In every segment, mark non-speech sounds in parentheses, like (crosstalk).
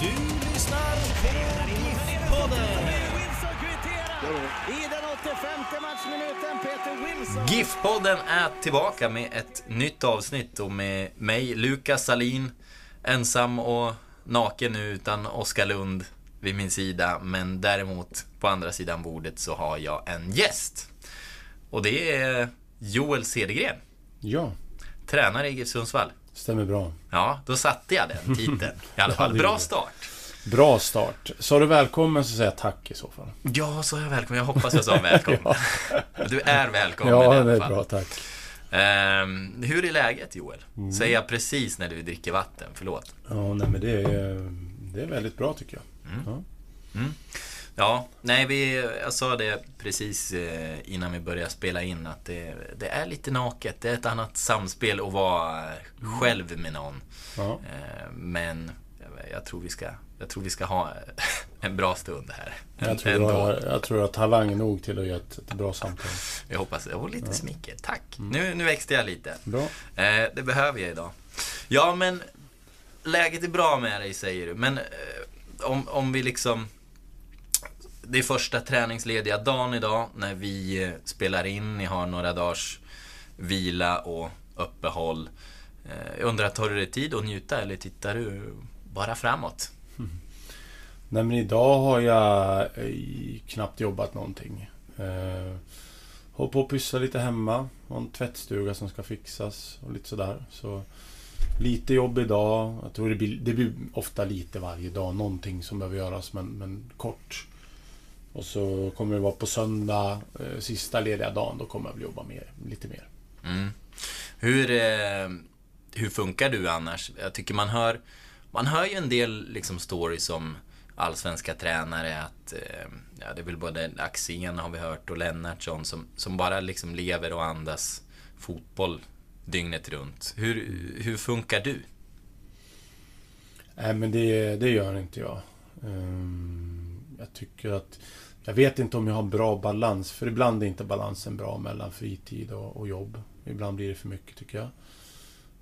Du lyssnar på GIF-podden. I den 85 matchminuten, Peter Wilson. GIF-podden är tillbaka med ett nytt avsnitt och med mig, Lukas Salin, ensam och naken nu utan Oskar Lund vid min sida. Men däremot på andra sidan bordet så har jag en gäst. Och det är Joel Cedergren, Ja, tränare i GIF Sundsvall. Stämmer bra. Ja, då satte jag den titeln i alla (laughs) Ja, fall. Bra start. Bra start. Sa du välkommen så säger jag tack i så fall. Ja, så är jag välkommen. Jag hoppas jag sa (laughs) välkommen. Du är välkommen Ja, i alla det är fall. bra, tack. Ehm, hur är läget Joel? Mm. Säger jag precis när du dricker vatten, förlåt. Ja, nej men det är, det är väldigt bra tycker jag. Ja. Ja, nej vi, jag sa det precis eh, innan vi började spela in att det, det är lite naket. Det är ett annat samspel att vara eh, själv med någon. Ja. Eh, Men jag- tror vi ska, jag tror vi ska ha (laughs) en bra stund här. Jag, tror du har, jag tror har talang nog till att göra ett, ett bra samtal. Jag hoppas det. Och lite smicker. Tack. Nu, nu växte jag lite. Bra. Det behöver jag idag. Ja, men läget är bra med dig säger du. Men om, om vi liksom... Det är första träningslediga dagen idag när vi eh, spelar in. Ni har några dagars vila och uppehåll. Jag undrar, tar du dig tid att njuta eller tittar du bara framåt? (laughs) Nej men idag har jag eh, knappt jobbat någonting. Eh, håller på att pyssla lite hemma. Har en tvättstuga som ska fixas och lite sådär. Så lite jobb idag. Jag tror det blir, det blir ofta lite varje dag. Någonting som behöver göras men, men kort. Och så kommer det vara på söndag, eh, sista lediga dagen. Då kommer jag väl jobba mer, lite mer. Mm. Hur, eh, hur funkar du annars? Jag tycker man hör, man hör ju en del liksom stories om allsvenska tränare att, eh, ja det är väl både Axén har vi hört och Lennartsson som, som bara liksom lever och andas fotboll dygnet runt. Hur, hur funkar du? Nej men det, det gör inte jag. Ehm, jag tycker att... Jag vet inte om jag har bra balans. För ibland är inte balansen bra mellan fritid och, och jobb. Ibland blir det för mycket tycker jag.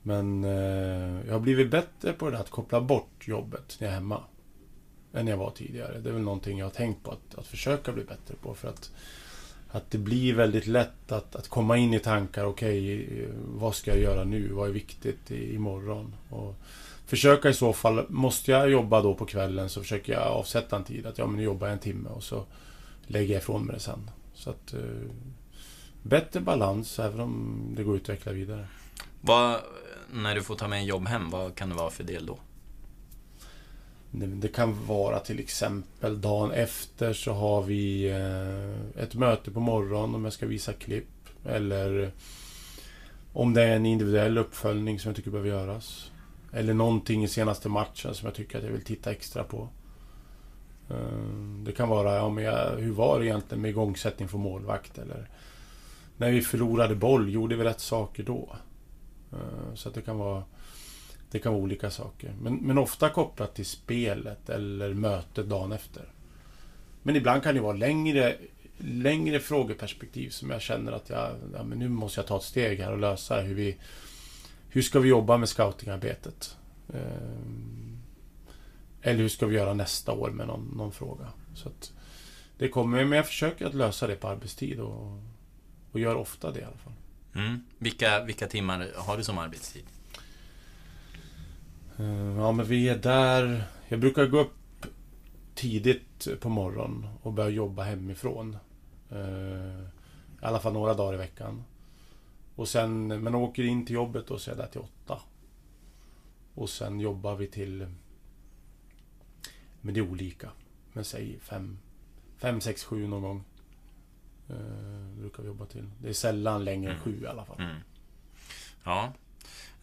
Men eh, jag har blivit bättre på det där att koppla bort jobbet när jag är hemma. Än jag var tidigare. Det är väl någonting jag har tänkt på att, att försöka bli bättre på. För att, att det blir väldigt lätt att, att komma in i tankar. Okej, okay, vad ska jag göra nu? Vad är viktigt i, imorgon? Och, försöka i så fall, måste jag jobba då på kvällen så försöker jag avsätta en tid. Att ja, men nu jobbar jag en timme och så lägger jag ifrån mig det sen. Så att... Eh, bättre balans även om det går att utveckla vidare. Vad, när du får ta med en jobb hem, vad kan det vara för del då? Det, det kan vara till exempel dagen efter så har vi eh, ett möte på morgonen om jag ska visa klipp. Eller om det är en individuell uppföljning som jag tycker behöver göras. Eller någonting i senaste matchen som jag tycker att jag vill titta extra på. Ehm, det kan vara, ja men jag, hur var det egentligen med igångsättning från målvakt? Eller när vi förlorade boll, gjorde vi rätt saker då? Ehm, så att det kan vara det kan vara olika saker. Men, men ofta kopplat till spelet eller mötet dagen efter. Men ibland kan det vara längre, längre frågeperspektiv som jag känner att jag, ja, men nu måste jag ta ett steg här och lösa hur vi... Hur ska vi jobba med scoutingarbetet? Ehm, eller hur ska vi göra nästa år med någon, någon fråga? Så det kommer, men jag försöker att lösa det på arbetstid och, och gör ofta det i alla fall. Mm. Vilka, vilka timmar har du som arbetstid? Eh, Ja, men vi är där... Jag brukar gå upp tidigt på morgonen och börja jobba hemifrån. Eh, alla fall några dagar i veckan. Och sen, men åker in till jobbet då så är jag där till åtta. Och sen jobbar vi till... Men det är olika. Men säg fem, fem sex, sju någon gång. Eh, brukar vi jobba till. Det är sällan längre än Mm. sju i alla fall. Mm. Ja.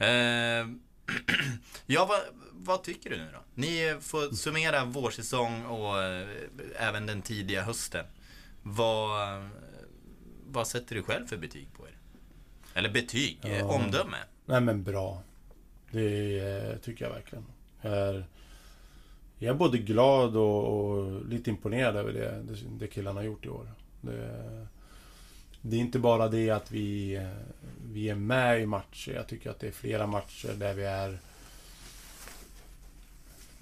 Eh, (clears throat) ja, vad, vad tycker du nu då? Ni får summera vårsäsong och eh, även den tidiga hösten. Vad, vad sätter du själv för betyg på er? Eller betyg, eh, Ja. omdöme? Nej men bra. Det eh, tycker jag verkligen. Jag är, jag är både glad och, och lite imponerad över det, det, det killarna har gjort i år. Det, det är inte bara det att vi, eh, vi är med i matcher. Jag tycker att det är flera matcher där vi är...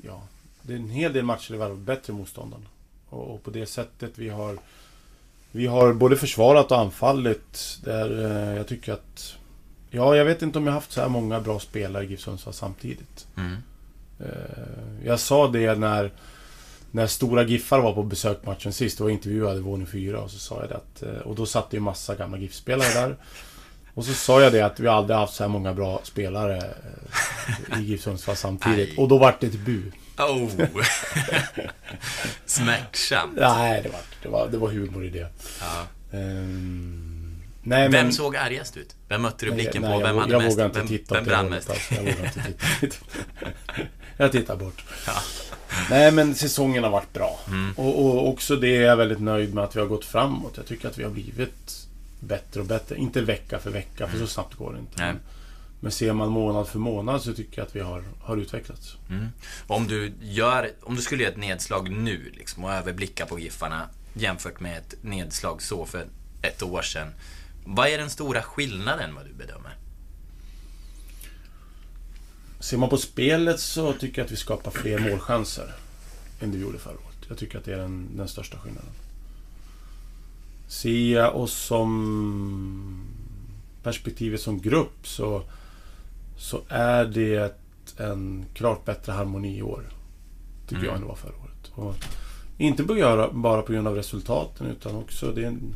Ja, det är en hel del matcher där vi har bättre motståndaren. Och, och på det sättet vi har... Vi har både försvarat och anfallit. Där eh, jag tycker att Ja, jag vet inte om jag haft så här många bra spelare i GIF Sundsvall samtidigt. Mm. Eh, Jag sa det när, när stora Giffar var på besök matchen sist. Då intervjuade våning 4 och så sa jag det att... eh, Och då satt det ju massa gamla GIF-spelare där. (laughs) Och så sa jag det att vi aldrig haft så här många bra spelare i GIF Sundsvall samtidigt. Och då vart det ett bu. Oh! (laughs) Smärtsamt. Nej, det var, det var, det var humor i det. Ja. Ehm, nej, Vem men- såg argast ut? Vem mötte du blicken nej, på? jag Vem vå- hade jag mest? vågar inte vem, titta vem brann mest? alltså. Jag vågar inte titta. (laughs) jag tittar bort. Ja. Nej, men säsongen har varit bra. Mm. Och, och också det är jag väldigt nöjd med att vi har gått framåt. Jag tycker att vi har blivit bättre och bättre. Inte vecka för vecka, för så snabbt går det inte. Nej. Men, ser man månad för månad så tycker jag att vi har, har utvecklats. Mm. Om du gör, om du skulle göra ett nedslag nu liksom, och överblicka på Giffarna jämfört med ett nedslag så för ett år sedan. Vad är den stora skillnaden vad du bedömer? Ser man på spelet så tycker jag att vi skapar fler målchanser än det vi gjorde förra året. Jag tycker att det är den, den största skillnaden. Ser jag oss som perspektivet som grupp så, så är det en klart bättre harmoni i år. Tycker Mm. jag än det var förra året. Och inte på bara på grund av resultaten utan också det är en,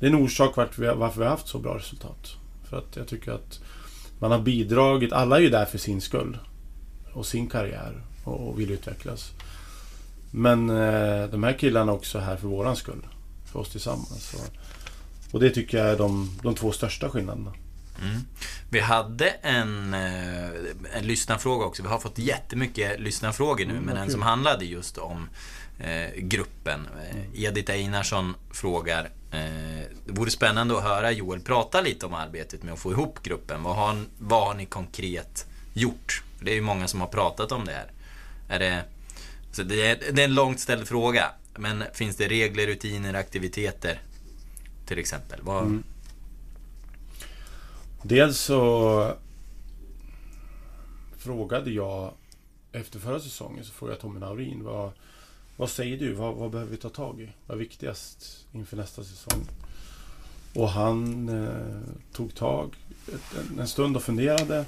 det är en orsak vart vi, varför vi har haft så bra resultat. För att jag tycker att man har bidragit, alla är ju där för sin skull. Och sin karriär. Och, och vill utvecklas. Men eh, de här killarna är också här för våran skull. För oss tillsammans. Och, och det tycker jag är de, de två största skillnaderna. Mm. Vi hade en, eh, en lyssnarfråga också. Vi har fått jättemycket lyssnarfrågor nu, Mm, men en som handlade just om eh, gruppen. Eh, Edith Einarsson frågar eh, Det vore spännande att höra Joel prata lite om arbetet med att få ihop gruppen. Vad har, vad har ni konkret gjort? För det är ju många som har pratat om det här. Är det, så det, är, det är en långt ställd fråga. Men finns det regler, rutiner, aktiviteter? Till exempel. Vad, Mm. Dels så frågade jag efter förra säsongen så frågade jag Tommy Naurin vad, vad säger du? Vad, vad behöver vi ta tag i? Vad är viktigast inför nästa säsong? Och han eh, tog tag ett, en, en stund och funderade.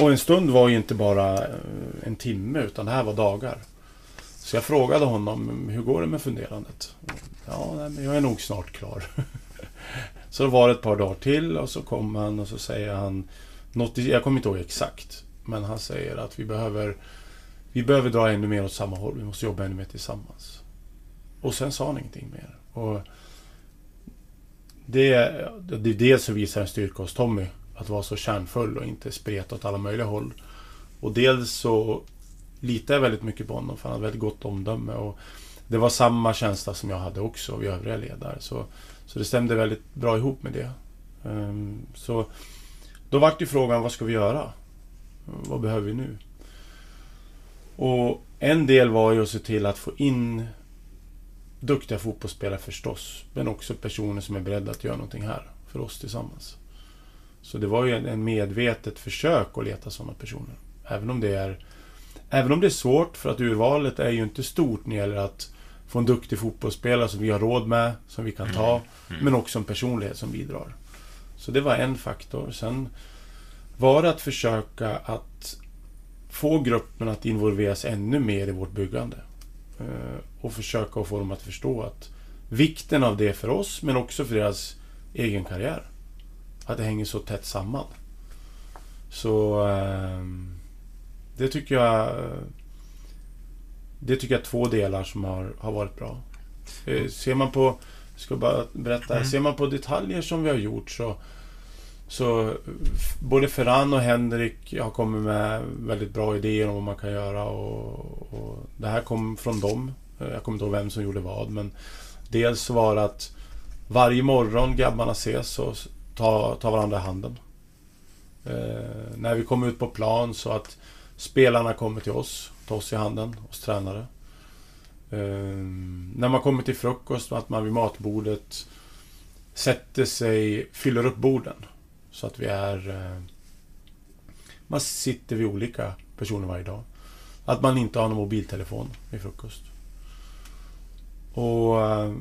Och en stund var ju inte bara eh, en timme utan det här var dagar. Så jag frågade honom, hur går det med funderandet? Ja, nej, men jag är nog snart klar. (laughs) Så det var ett par dagar till och så kom han och så säger han något, jag kommer inte ihåg exakt. Men han säger att vi behöver Vi behöver dra ännu mer åt samma håll. Vi måste jobba ännu mer tillsammans. Och sen sa han ingenting mer. Och det, det dels så visar en styrka hos Tommy att vara så kärnfull och inte spreta åt alla möjliga håll. Och dels så litar jag väldigt mycket på honom för han har väldigt gott omdöme. Och det var samma känsla som jag hade också, vi övriga ledare. Så, så det stämde väldigt bra ihop med det. Ehm, så då vart ju frågan, vad ska vi göra? Vad behöver vi nu? Och en del var ju att se till att få in duktiga fotbollsspelare förstås. Men också personer som är beredda att göra någonting här för oss tillsammans. Så det var ju en, en medvetet försök att leta sådana personer. Även om det är Även om det är svårt för att urvalet är ju inte stort när det gäller att få en duktig fotbollsspelare som vi har råd med, som vi kan ta. Mm. Men också en personlighet som bidrar. Så det var en faktor. Sen var det att försöka att få gruppen att involveras ännu mer i vårt byggande. Eh, Och försöka att få dem att förstå att vikten av det för oss, men också för deras egen karriär. Att det hänger så tätt samman. Så... Eh, det tycker jag... Det tycker jag är två delar som har, har varit bra. Eh, ser man på... Ska bara berätta. Mm. Ser man på detaljer som vi har gjort så... Så både Ferran och Henrik har kommit med väldigt bra idéer om vad man kan göra och, och det här kom från dem. Eh, Jag kommer inte ihåg vem som gjorde vad men Dels var det att varje morgon grabbarna ses och tar ta varandra i handen. Eh, när vi kommer ut på plan så att spelarna kommer till oss, Ta oss i handen, oss tränare. Eh, när man kommer till frukost, att man vid matbordet sätter sig, fyller upp borden. Så att vi är... Eh, man sitter vid olika personer varje dag. Att man inte har någon mobiltelefon vid frukost. Och... Eh,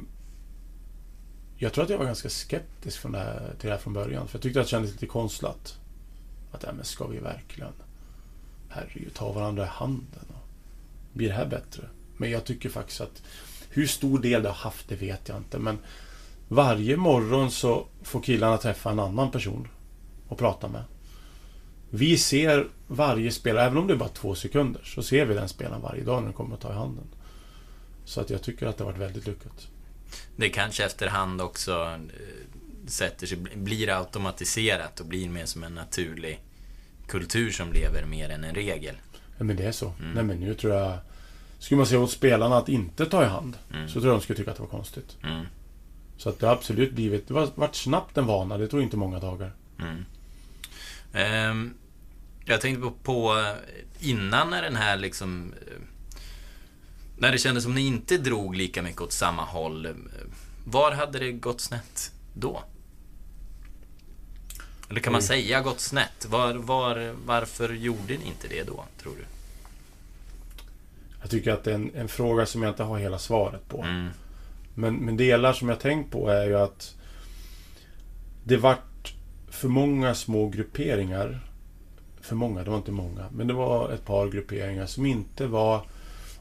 jag tror att jag var ganska skeptisk från det här, till det här från början. För jag tyckte att det kändes lite konstlat. Att, ja, men ska vi verkligen... Herregud, ta varandra i handen. Blir det här bättre? Men jag tycker faktiskt att... Hur stor del det har haft, det vet jag inte. Men varje morgon så får killarna träffa en annan person och prata med. Vi ser varje spelare, även om det är bara två sekunder, så ser vi den spelaren varje dag när den kommer att ta i handen. Så att jag tycker att det har varit väldigt lyckat. Det kanske efterhand också eh, sätter sig, blir automatiserat och blir mer som en naturlig kultur som lever mer än en regel. Ja, men det är så. Mm. Nej, men nu tror jag... Skulle man säga åt spelarna att inte ta i hand, Mm. så tror jag de skulle tycka att det var konstigt. Mm. Så att det har absolut blivit... Det har varit snabbt en vana, det tror jag inte många dagar. Ehm, jag tänkte på, på eh, innan när den här liksom... eh, När det kändes som ni inte drog lika mycket åt samma håll. eh, Var hade det gått snett då? Eller kan man Oj. säga gått snett? Var, var, varför gjorde ni inte det då, tror du? Jag tycker att det är en, en fråga som jag inte har hela svaret på. Mm. Men, men delar som jag tänkt på är ju att det vart för många små grupperingar. För många, det var inte många. Men det var ett par grupperingar som inte var...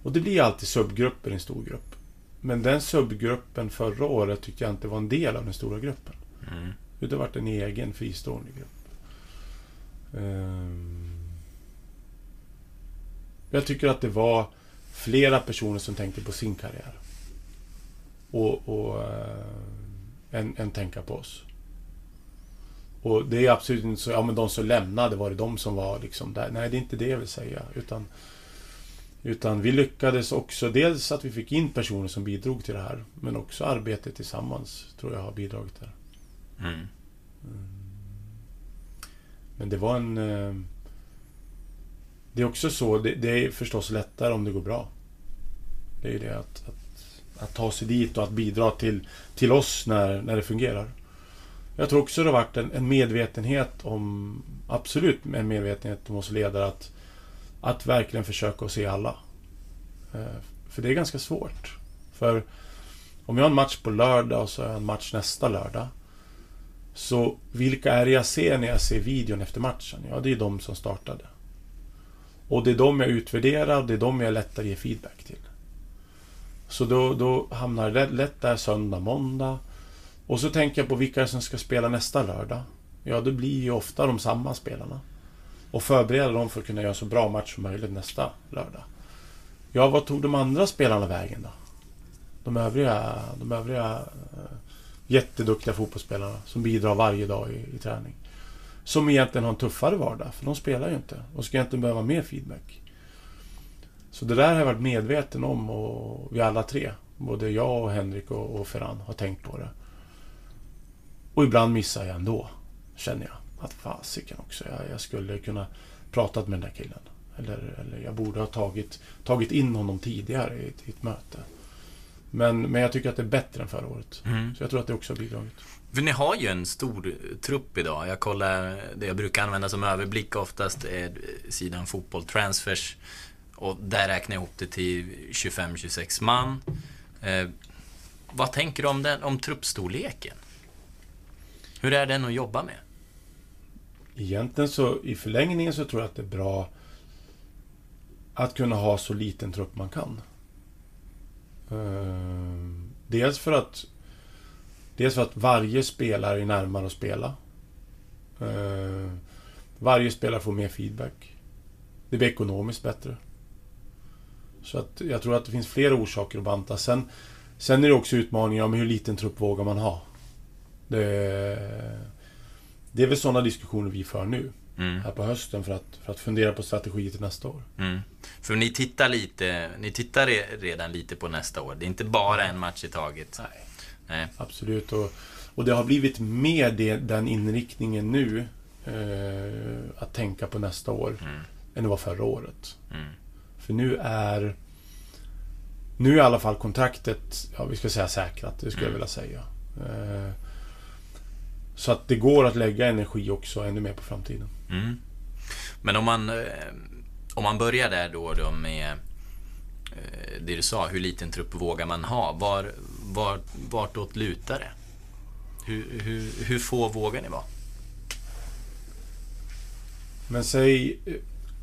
Och det blir alltid subgrupper i en stor grupp. Men den subgruppen förra året tyckte jag inte var en del av den stora gruppen. Mm. Utan vart en egen fristående grupp. Ehm. Jag tycker att det var flera personer som tänkte på sin karriär. Och, och eh, än, tänka på oss. Och det är absolut inte så, ja men de som lämnade, var det de som var liksom där? Nej, det är inte det jag vill säga. Utan, utan vi lyckades också, dels att vi fick in personer som bidrog till det här. Men också arbetet tillsammans, tror jag har bidragit där. Mm. mm. Men det var en... Eh, det är också så, det, det är förstås lättare om det går bra. Det är ju det att, att, att ta sig dit och att bidra till, till oss när, när det fungerar. Jag tror också det har varit en, en medvetenhet om, absolut en medvetenhet om oss ledare att, att verkligen försöka att se alla. Eh, för det är ganska svårt. För om jag har en match på lördag och så har jag en match nästa lördag. Så vilka är det jag ser när jag ser videon efter matchen? Ja, det är de som startade. Och det är de jag utvärderar, det är de jag lättare ger feedback till. Så då, då hamnar det lätt där söndag, måndag. Och så tänker jag på vilka som ska spela nästa lördag. Ja, det blir ju ofta de samma spelarna. Och förbereda dem för att kunna göra så bra match som möjligt nästa lördag. Ja, vad tog de andra spelarna vägen då? De övriga, de övriga eh, jätteduktiga fotbollsspelarna som bidrar varje dag i, i träning. Som egentligen har en tuffare vardag, för de spelar ju inte. De ska egentligen behöva mer feedback. Så det där har jag varit medveten om och vi alla tre, både jag och Henrik och, och Ferran, har tänkt på det. Och ibland missar jag ändå, känner jag. Att fasiken också, jag, jag skulle kunna pratat med den där killen. Eller, eller jag borde ha tagit, tagit in honom tidigare i i ett möte. Men, men jag tycker att det är bättre än förra året. Mm. Så jag tror att det också har bidragit. För ni har ju en stor trupp idag. Jag kollar, det jag brukar använda som överblick oftast är sidan fotboll transfers. Och där räknar jag ihop det till 25-26 man. Eh, vad tänker du om, den, om truppstorleken? Hur är den att jobba med? Egentligen så i förlängningen så tror jag att det är bra att kunna ha så liten trupp man kan. Ehm, dels för att Dels för att varje spelare är närmare att spela. Ehm, varje spelare får mer feedback. Det blir ekonomiskt bättre. Så att jag tror att det finns flera orsaker att banta. Sen, sen är det också utmaningar om hur liten trupp vågar man ha. Det, det är väl sådana diskussioner vi för nu. Mm. Här på hösten för att, för att fundera på strategier till nästa år. Mm. För ni tittar lite, ni tittar re- redan lite på nästa år. Det är inte bara en match i taget. Nej. Nej. Absolut. Och, och det har blivit mer det, den inriktningen nu. Eh, att tänka på nästa år. Mm. Än det var förra året. Mm. För nu är... Nu är i alla fall kontraktet, ja vi ska säga säkrat, det skulle jag Mm. vilja säga. Eh, så att det går att lägga energi också ännu mer på framtiden. Mm. Men om man, eh, om man börjar där då, då med eh, det du sa, hur liten trupp vågar man ha? Var, var, vartåt lutar det? Hur, hur, hur få vågar ni vara? Men säg, eh,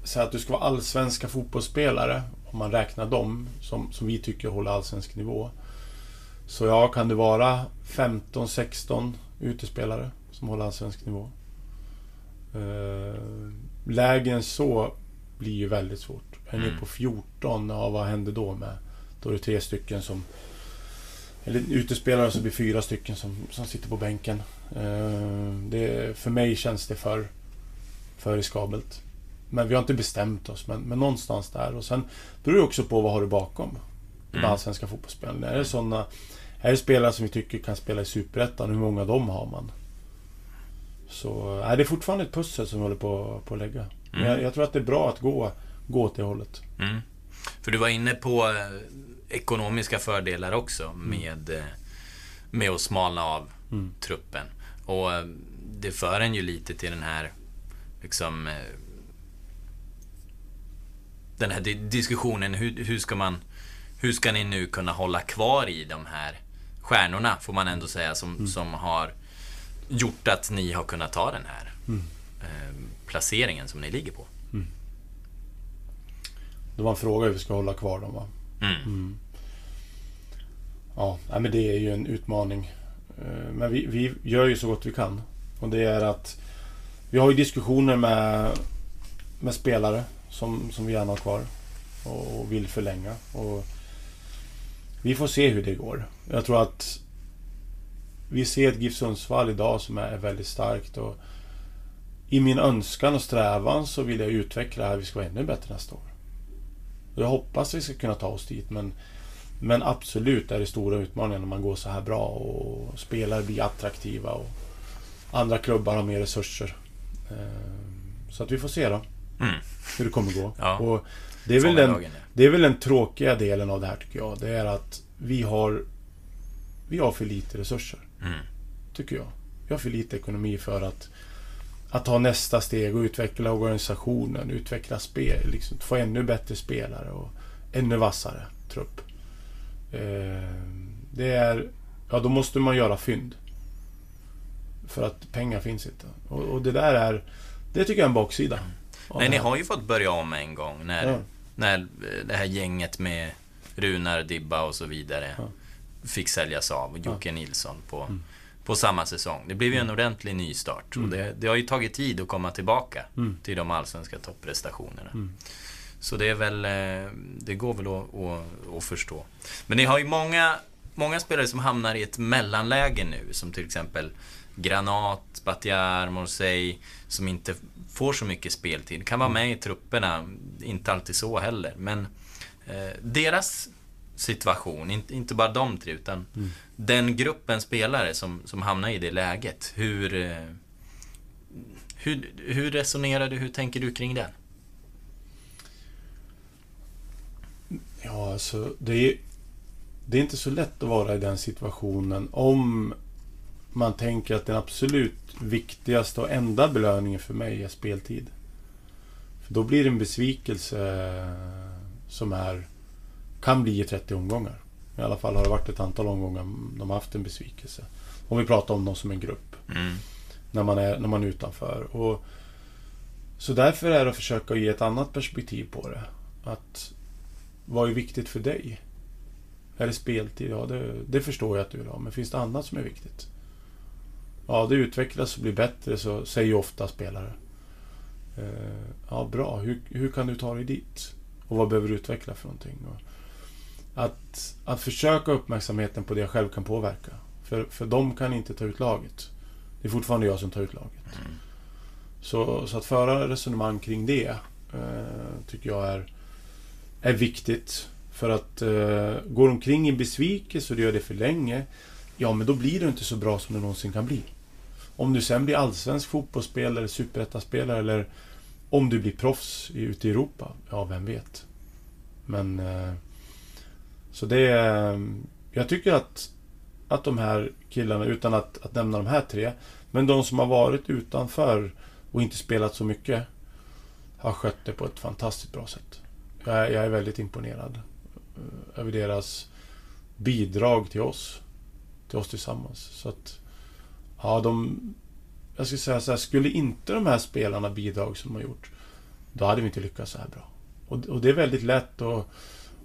säg att du ska vara allsvenska fotbollsspelare, om man räknar dem som, som vi tycker håller allsvensk nivå. Så ja, kan det vara 15-16 utespelare som håller allsvensk nivå. Eh, lägre än så blir ju väldigt svårt. Är ni Mm. på 14, ja vad händer då med... Då är det tre stycken som... Eller utespelare så blir fyra stycken som, som sitter på bänken. Eh, det, för mig känns det för, för riskabelt. Men vi har inte bestämt oss, men, men någonstans där. Och sen beror det också på vad har du bakom. Mm. allsvenska fotbollsspelarna. Är det såna... Är det spelare som vi tycker kan spela i Superettan? Hur många av dem har man? Så äh, det är fortfarande ett pussel som vi håller på, på att lägga. Men Mm. jag, jag tror att det är bra att gå, gå åt det hållet. Mm. För du var inne på eh, ekonomiska fördelar också med, eh, med att smalna av Mm. truppen. Och eh, det för en ju lite till den här liksom den här di- diskussionen, hur, hur ska man hur ska ni nu kunna hålla kvar i de här stjärnorna, får man ändå säga, som, som har gjort att ni har kunnat ta den här Mm. eh, placeringen som ni ligger på. Det var en fråga hur vi ska hålla kvar dem va? Mm. Ja, nej, men det är ju en utmaning. Eh, Men vi, vi gör ju så gott vi kan. Och det är att vi har ju diskussioner med, med spelare som, som vi gärna har kvar och vill förlänga. Och vi får se hur det går. Jag tror att vi ser ett GIF Sundsvall idag som är väldigt starkt. Och I min önskan och strävan så vill jag utveckla det här. Vi ska vara ännu bättre nästa år. Jag hoppas vi ska kunna ta oss dit men men absolut är det stora utmaningen när man går så här bra och spelare blir attraktiva och andra klubbar har mer resurser. Eh, Så att vi får se då Mm. hur det kommer gå. Ja. Och det, är väl den. Det är väl den tråkiga delen av det här tycker jag. Det är att vi har Vi har för lite resurser. Mm. Tycker jag. Vi har för lite ekonomi för att Att ta nästa steg och utveckla organisationen, utveckla spel, liksom, få ännu bättre spelare och ännu vassare trupp. Eh, det är... Ja, då måste man göra fynd. För att pengar finns inte. Och, och det där är... Det tycker jag är en baksida. Nej, det ni har ju fått börja om en gång när, Ja. När eh, det här gänget med Runar, Dibba och så vidare Ja. fick säljas av. Och Jocke Nilsson på, Mm. på samma säsong. Det blev ju en ordentlig nystart. Och det, det har ju tagit tid att komma tillbaka Mm. till de allsvenska topprestationerna. Mm. Så det är väl, eh, det går väl att, att, att förstå. Men ni har ju många, många spelare som hamnar i ett mellanläge nu. Som till exempel Granat, Batjar, Morsey. Som inte får så mycket speltid. Kan vara med i trupperna, inte alltid så heller. Men eh, deras situation, inte, inte bara de tre utan Mm. den gruppen spelare som, som hamnar i det läget. Hur, eh, hur, hur resonerar du, hur tänker du kring den? Ja, alltså det är, det är inte så lätt att vara i den situationen om man tänker att den absolut viktigaste och enda belöningen för mig är speltid. För då blir det en besvikelse som är kan bli i 30 omgångar. I alla fall har det varit ett antal omgångar de har haft en besvikelse. Om vi pratar om dem som en grupp Mm. när man är, när man är utanför. Och, så därför är det att försöka ge ett annat perspektiv på det. Att vad är viktigt för dig? Är det speltid? Ja, det, det förstår jag att du vill ha. Men finns det annat som är viktigt? Ja, det utvecklas och blir bättre, så säger ju ofta spelare. Eh, ja, bra. Hur, hur kan du ta dig dit? Och vad behöver du utveckla för någonting? Och att, att försöka uppmärksamheten på det jag själv kan påverka. För, för de kan inte ta ut laget. Det är fortfarande jag som tar ut laget. Mm. Så, så att föra resonemang kring det eh, tycker jag är, är viktigt. För att eh, går omkring i besvikelse och du gör det för länge, ja men då blir du inte så bra som du någonsin kan bli. Om du sen blir allsvensk fotbollsspelare, superettaspelare eller om du blir proffs ute i Europa, ja vem vet. Men... Eh, så det är... Jag tycker att, att de här killarna, utan att, att nämna de här tre, men de som har varit utanför och inte spelat så mycket, har skött det på ett fantastiskt bra sätt. Jag är, jag är väldigt imponerad eh, över deras bidrag till oss. Till oss tillsammans. Så att... Ja, de... Jag skulle säga så här, skulle inte de här spelarna bidrag som de har gjort, då hade vi inte lyckats så här bra. Och, och det är väldigt lätt att,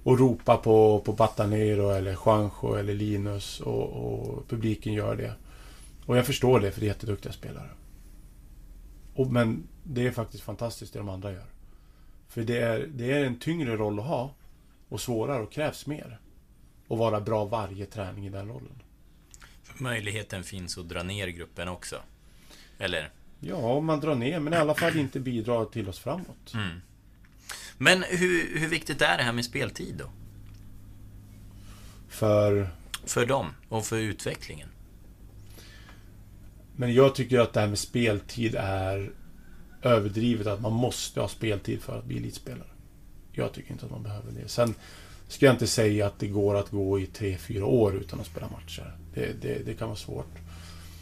att ropa på, på Batanero eller Juanjo eller Linus och, och, publiken gör det. Och jag förstår det, för det är jätteduktiga spelare. Och, men det är faktiskt fantastiskt det de andra gör. För det är, det är en tyngre roll att ha och svårare och krävs mer. Och vara bra varje träning i den rollen. Möjligheten finns att dra ner gruppen också. Eller? Ja, om man drar ner, men i alla fall inte bidrar till oss framåt. Mm. Men hur, hur viktigt är det här med speltid då? För... För dem och för utvecklingen? Men jag tycker att det här med speltid är överdrivet. Att man måste ha speltid för att bli elitspelare. Jag tycker inte att man behöver det. Sen ska jag inte säga att det går att gå i tre fyra år utan att spela matcher. Det, det, det kan vara svårt.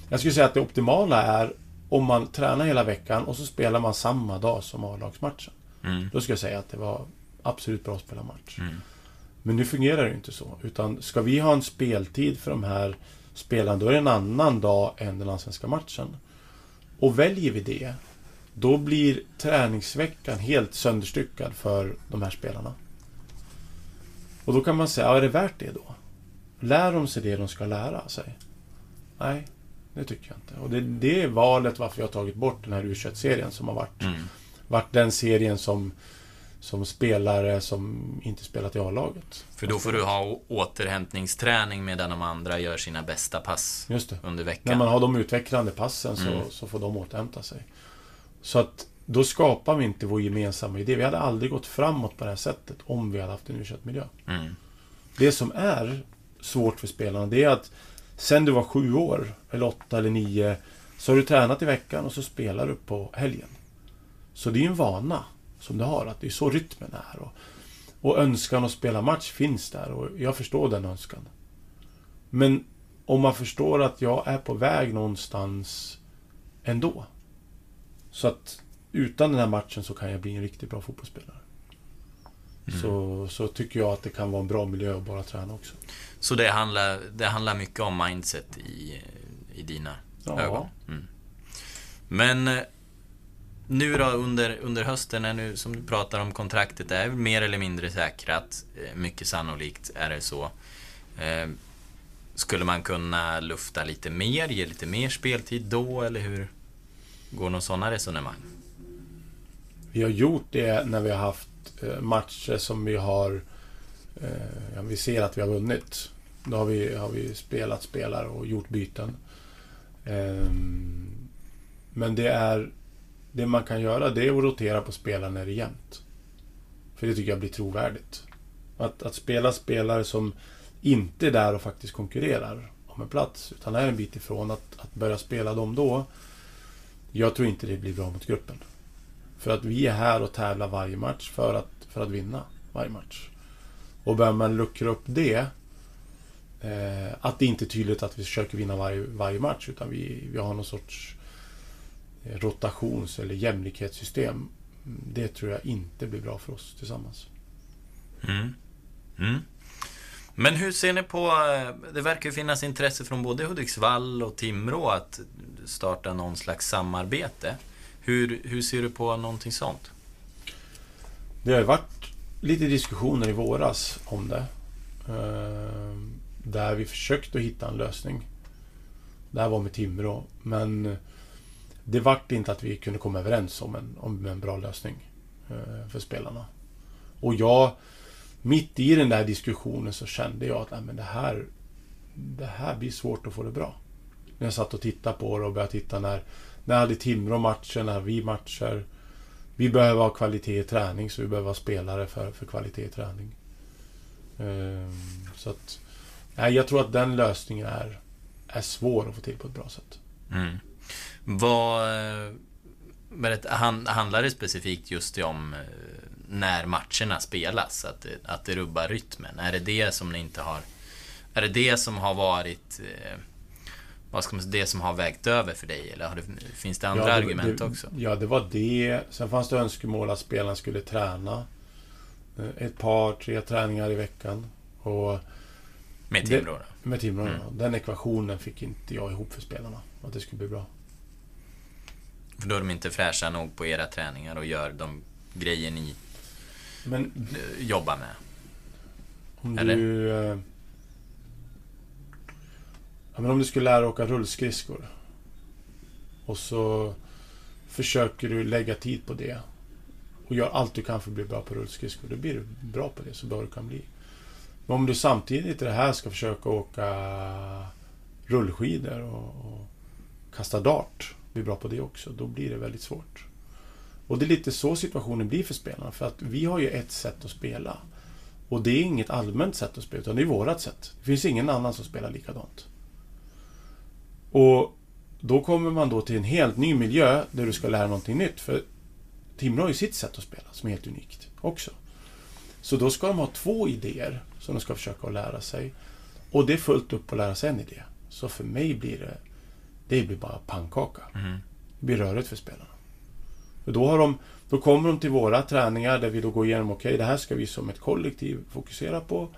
Jag skulle säga att det optimala är om man tränar hela veckan och så spelar man samma dag som A-lagsmatchen. Mm. Då ska jag säga att det var absolut bra att spela match. Mm. Men nu fungerar det ju inte så. Utan ska vi ha en speltid för de här spelarna, då är det en annan dag än den allsvenska matchen. Och väljer vi det, då blir träningsveckan helt sönderstyckad för de här spelarna. Och då kan man säga, ja, är det värt det då? Lär de sig det de ska lära sig? Nej, det tycker jag inte. Och det, det är valet varför jag har tagit bort den här u serien som har varit, Mm. varit den serien som, som spelare som inte spelat i A-laget. För då får du ha återhämtningsträning medan de andra gör sina bästa pass Just det. under När veckan. man har de utvecklande passen så, Mm. så får de återhämta sig. Så att då skapar vi inte vår gemensamma idé. Vi hade aldrig gått framåt på det här sättet om vi hade haft en u miljö Mm. Det som är svårt för spelarna, det är att sen du var sju år, eller åtta eller nio, så har du tränat i veckan och så spelar du på helgen. Så det är en vana som du har, att det är så rytmen är. Och, och önskan att spela match finns där och jag förstår den önskan. Men om man förstår att jag är på väg någonstans ändå. Så att utan den här matchen så kan jag bli en riktigt bra fotbollsspelare. Mm. Så, så tycker jag att det kan vara en bra miljö att bara träna också. Så det handlar, det handlar mycket om mindset i, i dina Ja. ögon? Mm. Men eh, nu då under, under hösten, när nu, som du pratar om kontraktet är mer eller mindre säkrat, eh, mycket sannolikt är det så. Eh, Skulle man kunna lufta lite mer, ge lite mer speltid då, eller hur går någon sådana resonemang? Vi har gjort det när vi har haft eh, matcher som vi har... Eh, ja, vi ser att vi har vunnit. Då har vi, har vi spelat spelare och gjort byten. Ehm, men det är... Det man kan göra det är att rotera på spelarna när det är jämnt. För det tycker jag blir trovärdigt. Att, att spela spelare som inte är där och faktiskt konkurrerar om en plats, utan är en bit ifrån, att, att börja spela dem då. Jag tror inte det blir bra mot gruppen. För att vi är här och tävlar varje match för att, för att vinna varje match. Och börjar man luckra upp det, eh, att det inte är tydligt att vi försöker vinna varje, varje match, utan vi, vi har någon sorts eh, rotations eller jämlikhetssystem. Det tror jag inte blir bra för oss tillsammans. Mm. Mm. Men hur ser ni på, eh, det verkar ju finnas intresse från både Hudiksvall och Timrå att starta någon slags samarbete. Hur, hur ser du på någonting sånt? Det har ju varit lite diskussioner i våras om det. Eh, där vi försökte att hitta en lösning. Det här var med Timrå. Men det vart inte att vi kunde komma överens om en, om en bra lösning eh, för spelarna. Och jag, mitt i den där diskussionen så kände jag att nej, men det, här, det här blir svårt att få det bra. När jag satt och tittade på det och började titta när, när hade Timrå matcher, när vi matcher. Vi behöver ha kvalitet i träning så vi behöver ha spelare för, för kvalitet i träning. Ehm, så att... Nej, jag tror att den lösningen är, är svår att få till på ett bra sätt. Mm. Vad... Eh, handlar det specifikt just om eh, när matcherna spelas? Att att det rubbar rytmen? Är det det som ni inte har... Är det det som har varit... Eh, Eh, vad ska man det som har vägt över för dig? Eller det, finns det andra ja, det, argument det, också? Ja, det var det. Sen fanns det önskemål att spelarna skulle träna. Eh, ett par, tre träningar i veckan. Och med Timrå? Med Timrå, mm. Den ekvationen fick inte jag ihop för spelarna. Att det skulle bli bra. För då är de inte fräscha nog på era träningar och gör de grejer ni men, jobbar med? Om Eller? du... Ja, men om du skulle lära dig åka rullskridskor. Och så försöker du lägga tid på det. Och gör allt du kan för att bli bra på rullskridskor. Då blir du bra på det så bra du kan bli. Men om du samtidigt i det här ska försöka åka rullskidor och, och kasta dart, bli bra på det också, då blir det väldigt svårt. Och det är lite så situationen blir för spelarna, för att vi har ju ett sätt att spela. Och det är inget allmänt sätt att spela, utan det är vårat sätt. Det finns ingen annan som spelar likadant. Och då kommer man då till en helt ny miljö där du ska lära någonting nytt. För Timrå har ju sitt sätt att spela som är helt unikt också. Så då ska de ha två idéer som de ska försöka att lära sig. Och det är fullt upp att lära sig en idé. Så för mig blir det, det blir bara pannkaka. Mm. Det blir rörigt för spelarna. För då, har de, då kommer de till våra träningar där vi då går igenom, okej okay, det här ska vi som ett kollektiv fokusera på.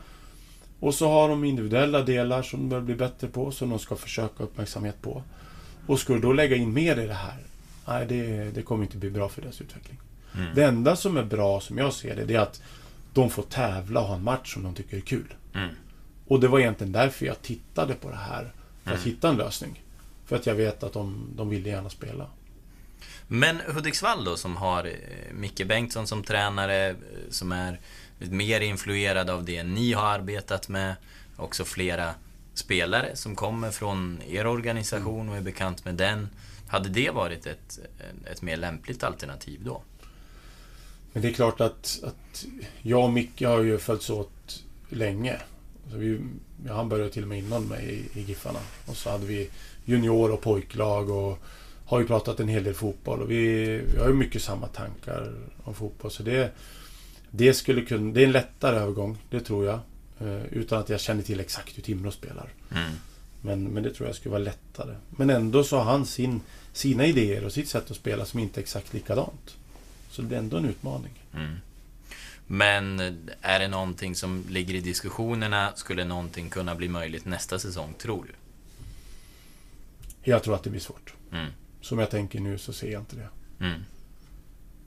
Och så har de individuella delar som de bör bli bättre på, som de ska försöka uppmärksamhet på. Och skulle då lägga in mer i det här, nej det, det kommer inte bli bra för deras utveckling. Mm. Det enda som är bra, som jag ser det, det är att de får tävla och ha en match som de tycker är kul. Mm. Och det var egentligen därför jag tittade på det här. För att mm. hitta en lösning. För att jag vet att de, de ville gärna spela. Men Hudiksvall då, som har eh, Micke Bengtsson som tränare, eh, som är mer influerad av det ni har arbetat med. Också flera spelare som kommer från er organisation och är bekant med den. Hade det varit ett, ett mer lämpligt alternativ då? Men det är klart att, att jag och Micke har ju följts åt länge. Så vi, han började till och med innan mig i, i Giffarna. Och så hade vi junior och pojklag och har ju pratat en hel del fotboll. Och vi, vi har ju mycket samma tankar om fotboll. Så det, det, skulle kunna, det är en lättare övergång, det tror jag. Eh, utan att jag känner till exakt hur Timrå spelar. Mm. Men, men det tror jag skulle vara lättare. Men ändå så har han sin, sina idéer och sitt sätt att spela som inte är exakt likadant. Så det är ändå en utmaning. Mm. Men är det någonting som ligger i diskussionerna? Skulle någonting kunna bli möjligt nästa säsong, tror du? Jag tror att det blir svårt. Mm. Som jag tänker nu så ser jag inte det.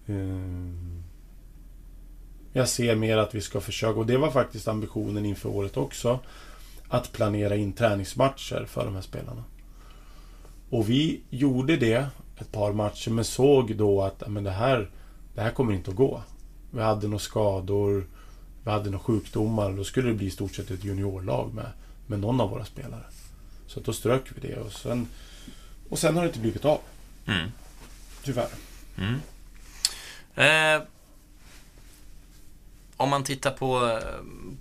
Mm. Jag ser mer att vi ska försöka, och det var faktiskt ambitionen inför året också, att planera in träningsmatcher för de här spelarna. Och vi gjorde det ett par matcher, men såg då att men det, här, det här kommer inte att gå. Vi hade några skador, vi hade några sjukdomar. Då skulle det bli i stort sett ett juniorlag med, med någon av våra spelare. Så då strök vi det och sen, och sen har det inte blivit av. Mm. Tyvärr. Mm. Eh, om man tittar på,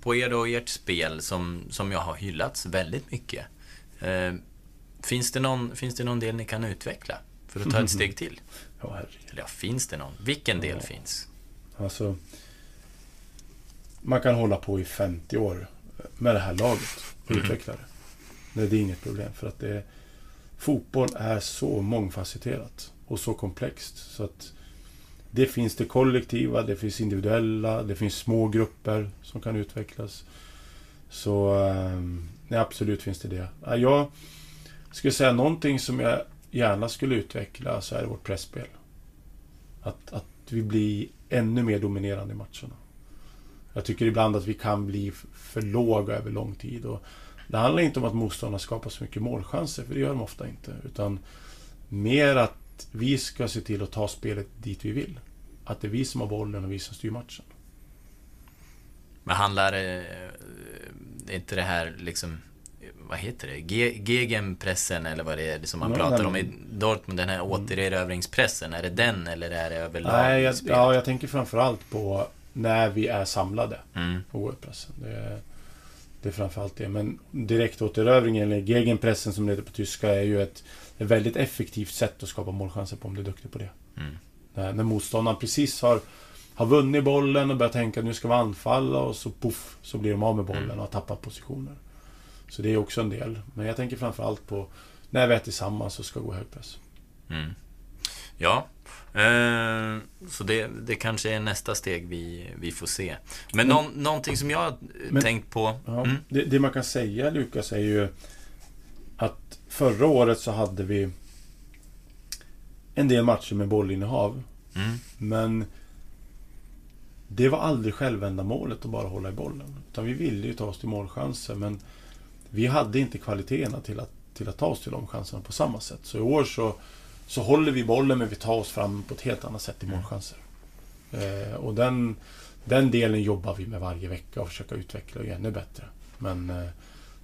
på er och ert spel som, som jag har hyllats väldigt mycket. Eh, finns, det någon, finns det någon del ni kan utveckla för att ta ett steg till? (laughs) Ja, Eller ja, finns det någon? Vilken del ja. finns? Alltså, man kan hålla på i 50 år med det här laget och mm. utveckla det. Nej, det är inget problem för att det fotboll är så mångfacetterat och så komplext. Så att det finns det kollektiva, det finns individuella, det finns små grupper som kan utvecklas. Så ehm, nej, absolut finns det det. Jag skulle säga någonting som jag gärna skulle utveckla så är det vårt pressspel. Att, att vi blir ännu mer dominerande i matcherna. Jag tycker ibland att vi kan bli för låga över lång tid. Och det handlar inte om att motståndarna skapar så mycket målchanser, för det gör de ofta inte. Utan mer att vi ska se till att ta spelet dit vi vill. Att det är vi som har bollen och vi som styr matchen. Men handlar eh, inte det här liksom vad heter det? Ge, gegenpressen eller vad det är som man Ja, pratar nej, om i Dortmund, den här återerövringspressen. Är det den eller är det överlag Nej, jag, ja, jag tänker framförallt på när vi är samlade Mm. på oerpressen. Det, är- det är framförallt det. Men direktåterövring, eller gegenpressen som det heter på tyska, är ju ett, ett väldigt effektivt sätt att skapa målchanser på om du är duktig på det. Mm. När, när motståndaren precis har, har vunnit bollen och börjar tänka att nu ska vi anfalla och så poff, så blir de av med bollen och har tappat positioner. Så det är också en del. Men jag tänker framförallt på när vi är tillsammans och ska gå hög press. Mm. Ja, eh, så det, det kanske är nästa steg vi, vi får se. Men någon, någonting som jag har Men- tänkt på... Ja, Mm, det, det man kan säga Lukas är ju att förra året så hade vi en del matcher med bollinnehav. mm, Men det var aldrig självändamålet att bara hålla i bollen. Utan vi ville ju ta oss till målchanser men vi hade inte kvaliteterna till att, till att ta oss till de chanserna på samma sätt. Så i år så, så håller vi bollen men vi tar oss fram på ett helt annat sätt i målchanser. Eh, och den, den delen jobbar vi med varje vecka och försöka utveckla och göra ännu bättre. Men eh,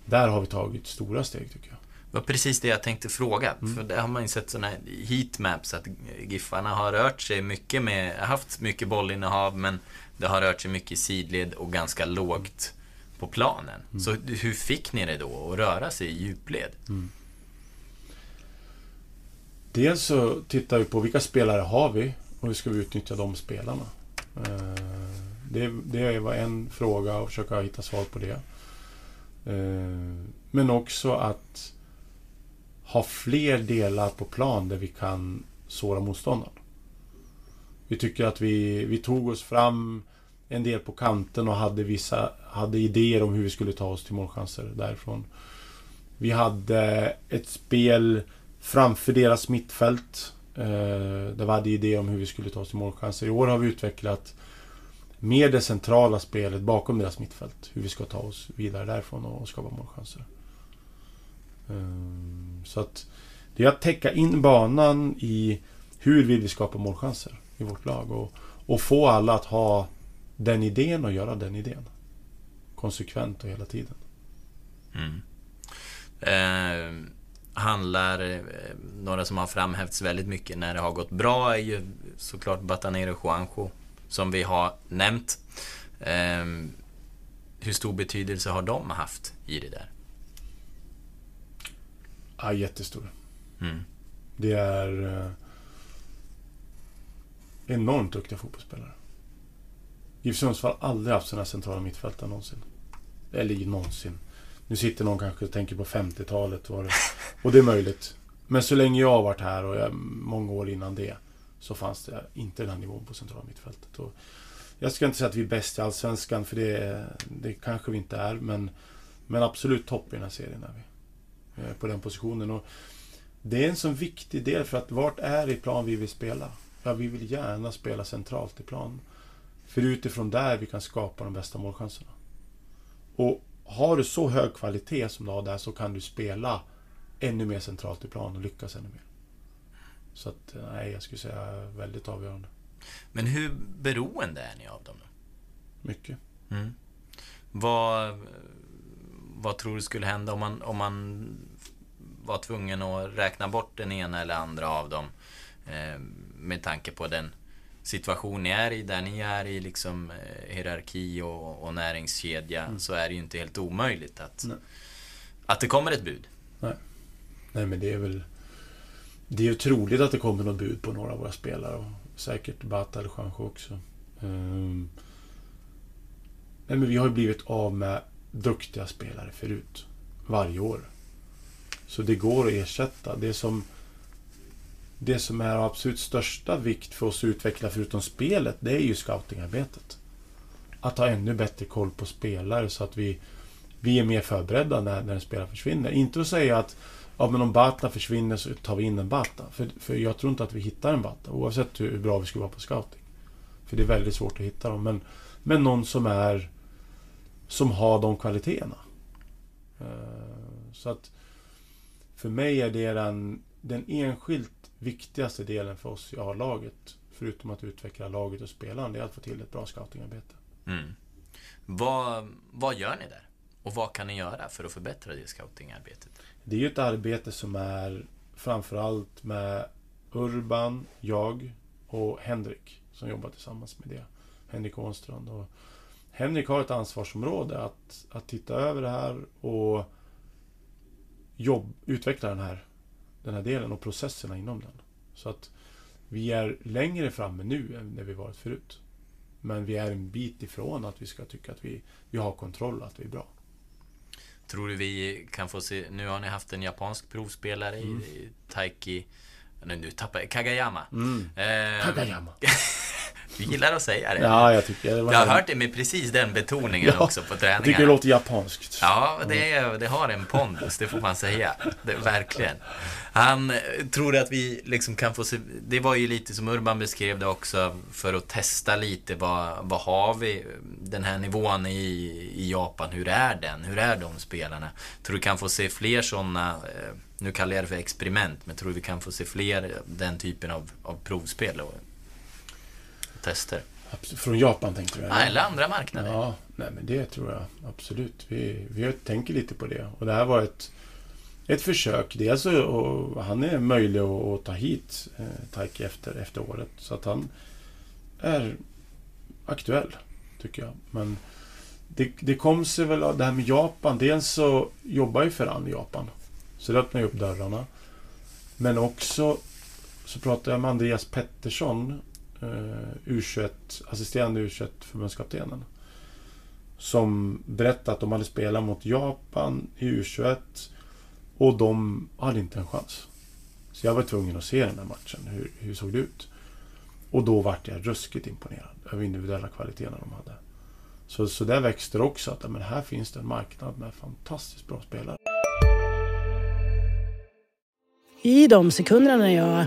där har vi tagit stora steg tycker jag. Det var precis det jag tänkte fråga. Mm. För där har man ju sett sådana här heatmaps att Giffarna har rört sig mycket med, haft mycket bollinnehav men det har rört sig mycket i sidled och ganska lågt på planen. Mm. Så hur fick ni det då att röra sig i djupled? Dels så tittar vi på vilka spelare har vi och hur ska vi utnyttja de spelarna. Eh, Det, det var en fråga och försöka hitta svar på det. Eh, Men också att ha fler delar på plan där vi kan såra motståndaren. Vi tycker att vi, vi tog oss fram en del på kanten och hade vissa hade idéer om hur vi skulle ta oss till målchanser därifrån. Vi hade ett spel framför deras mittfält. Eh, där vi hade idéer om hur vi skulle ta oss till målchanser. I år har vi utvecklat mer det centrala spelet bakom deras mittfält. Hur vi ska ta oss vidare därifrån och skapa målchanser. Ehm, så att det är att täcka in banan i hur vill vi skapa målchanser i vårt lag. Och, och få alla att ha den idén och göra den idén. Konsekvent och hela tiden. Mm. Eh, handlar, eh, några som har framhävts väldigt mycket när det har gått bra är ju såklart Batanero Juanjo som vi har nämnt. Eh, hur stor betydelse har de haft i det där? Ja, jättestor. Mm. Det är eh, enormt duktiga fotbollsspelare. GIF Sundsvall har aldrig haft sådana centrala mittfältare någonsin. Eller någonsin. Nu sitter någon kanske och tänker på 50-talet. Var det. (laughs) Och det är möjligt. Men så länge jag har varit här och jag, många år innan det så fanns det inte den här nivån på centrala mittfältet. Och jag ska inte säga att vi är bäst i Allsvenskan för det, det kanske vi inte är. Men, men absolut topp i den här serien är vi. Eh, På den positionen. Och det är en sån viktig del för att vart är i plan vi vill spela? Ja, vi vill gärna spela centralt i plan. För utifrån där vi kan skapa de bästa målchanserna. Och har du så hög kvalitet som du har där så kan du spela ännu mer centralt i plan och lyckas ännu mer. Så att, nej, jag skulle säga väldigt avgörande. Men hur beroende är ni av dem? Mycket. Mm. Vad, vad tror du skulle hända om man, om man var tvungen att räkna bort den ena eller andra av dem? Eh, med tanke på den situation ni är i, där ni är i liksom eh, hierarki och, och näringskedja, så är det ju inte helt omöjligt att, Nej. att det kommer ett bud. Nej, men det är väl... Det är ju troligt att det kommer något bud på några av våra spelare. Och säkert Bata eller Juanjo också. Ehm. Nej, men vi har ju blivit av med duktiga spelare förut. Varje år. Så det går att ersätta. Det som... Det som är av absolut största vikt för oss att utveckla förutom spelet, det är ju scoutingarbetet. Att ha ännu bättre koll på spelare så att vi, vi är mer förberedda när, när en spelare försvinner. Inte att säga att Ja men om Bata försvinner så tar vi in en Bata. För, för jag tror inte att vi hittar en Bata oavsett hur, hur bra vi skulle vara på scouting. För det är väldigt svårt att hitta dem. Men, Men någon som är som har de kvaliteterna. Eh, så att för mig är det den, den enskilt viktigaste delen för oss i A-laget. Förutom att utveckla laget och spelaren, det är att få till ett bra scoutingarbete. Mm. Vad, vad gör ni där? Och vad kan ni göra för att förbättra det scoutingarbetet? Det är ju ett arbete som är framförallt med Urban, jag och Henrik som jobbar tillsammans med det. Henrik Ånstrand. Och Henrik har ett ansvarsområde att, att titta över det här och jobb, utveckla den här, den här delen och processerna inom den. Så att vi är längre framme nu än när vi varit förut. Men vi är en bit ifrån att vi ska tycka att vi, vi har kontroll, att vi är bra. Tror du vi kan få se, nu har ni haft en japansk provspelare mm. i Taiki, nu, nu tappar jag, Kagayama. Mm. Eh, Kagayama. (laughs) Du gillar att säga det. Ja, jag tycker det. Var jag har hört det med precis den betoningen ja, också på träningarna. Jag tycker det låter japanskt. Ja, det, är, det har en pondus, det får man säga. Det, verkligen. Han tror att vi liksom kan få se, det var ju lite som Urban beskrev det också, för att testa lite vad, vad har vi, den här nivån i, i Japan, hur är den? Hur är de spelarna? Tror du kan få se fler sådana, eh, nu kallar jag det för experiment, men tror du vi kan få se fler den typen av, av provspel? Tester. Från Japan tänkte du? Eller? eller andra marknader. Ja, nej men det tror jag absolut. Vi, vi tänker lite på det. Och det här var ett, ett försök. Dels och han är möjlig att, att ta hit eh, Taiki efter, efter året. Så att han är aktuell, tycker jag. Men det, det kom sig väl av det här med Japan. Dels så jobbar ju Ferran i Japan. Så det öppnar ju upp dörrarna. Men också så pratade jag med Andreas Pettersson Eh, U21, assisterande U21 förbundskaptenen. Som berättade att de hade spelat mot Japan i U21 och de hade inte en chans. Så jag var tvungen att se den här matchen. Hur, hur såg det ut? Och då vart jag ruskigt imponerad över individuella kvaliteterna de hade. Så, så där växte det också att men här finns det en marknad med fantastiskt bra spelare. I de sekunderna när jag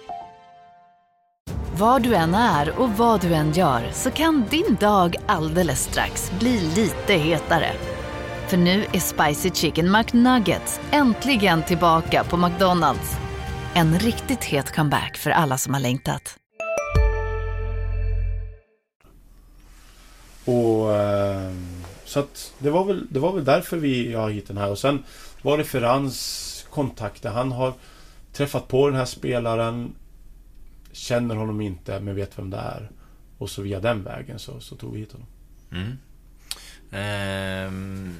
var du än är och vad du än gör så kan din dag alldeles strax bli lite hetare. För nu är Spicy Chicken McNuggets äntligen tillbaka på McDonalds. En riktigt het comeback för alla som har längtat. Och eh, Så att det var, väl, det var väl därför vi har hit den här. Och sen var det Ferrans kontakter. Han har träffat på den här spelaren känner honom inte men vet vem det är. Och så via den vägen så, så tog vi hit honom. Mm. Ehm,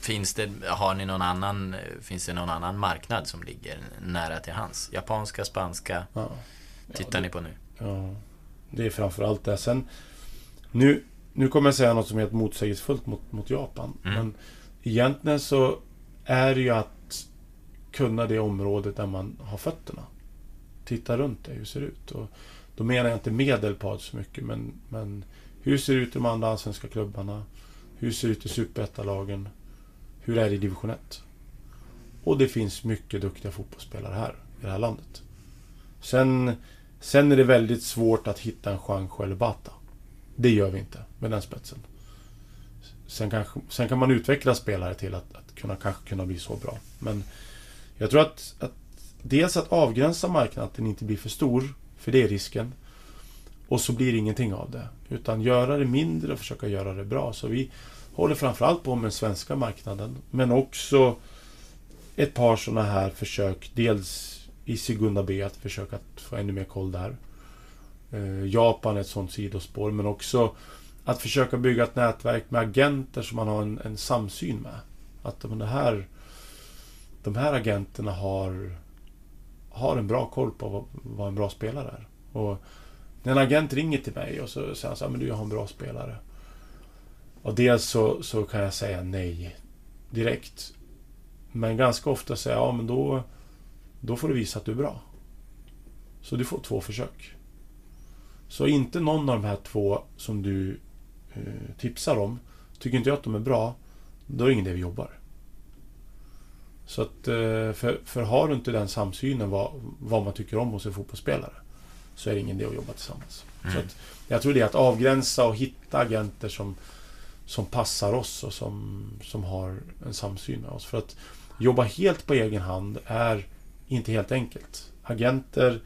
finns det, har ni någon annan, finns det någon annan marknad som ligger nära till hans? Japanska, spanska? Ja. Tittar ja, det, ni på nu? Ja, det är framförallt det. Sen, nu, nu kommer jag säga något som är helt motsägelsefullt mot, mot Japan. Mm. Men egentligen så är det ju att kunna det området där man har fötterna titta runt dig, hur ser det ut? Och då menar jag inte medelpad så mycket, men, men hur ser det ut i de andra allsvenska klubbarna? Hur ser det ut i superettalagen? Hur är det i division 1? Och det finns mycket duktiga fotbollsspelare här, i det här landet. Sen, sen är det väldigt svårt att hitta en Juanjo eller Bata. Det gör vi inte med den spetsen. Sen, kanske, sen kan man utveckla spelare till att, att kunna, kanske kunna bli så bra. Men jag tror att, att dels att avgränsa marknaden, att den inte blir för stor, för det är risken. Och så blir det ingenting av det. Utan göra det mindre och försöka göra det bra. Så vi håller framförallt på med den svenska marknaden. Men också ett par sådana här försök. Dels i Segunda B att försöka få ännu mer koll där. Eh, Japan är ett sådant sidospår. Men också att försöka bygga ett nätverk med agenter som man har en, en samsyn med. Att de här, de här agenterna har har en bra koll på vad, en bra spelare är. Och när en agent ringer till mig och så säger han så här, men du, jag har en bra spelare. Och dels så, så kan jag säga nej. direkt. Men ganska ofta säger jag, ja men då, då får du visa att du är bra. Så du får två försök. Så inte någon av de här två som du eh, tipsar om, tycker inte jag att de är bra, då är det ingen idé vi jobbar. Så att, eh, för, för har du inte den samsynen vad, vad man tycker om hos en fotbollsspelare, så är det ingen idé att jobba tillsammans. Mm. Så att, jag tror det är att avgränsa och hitta agenter som, som passar oss och som, som har en samsyn med oss. För att jobba helt på egen hand är inte helt enkelt. Agenter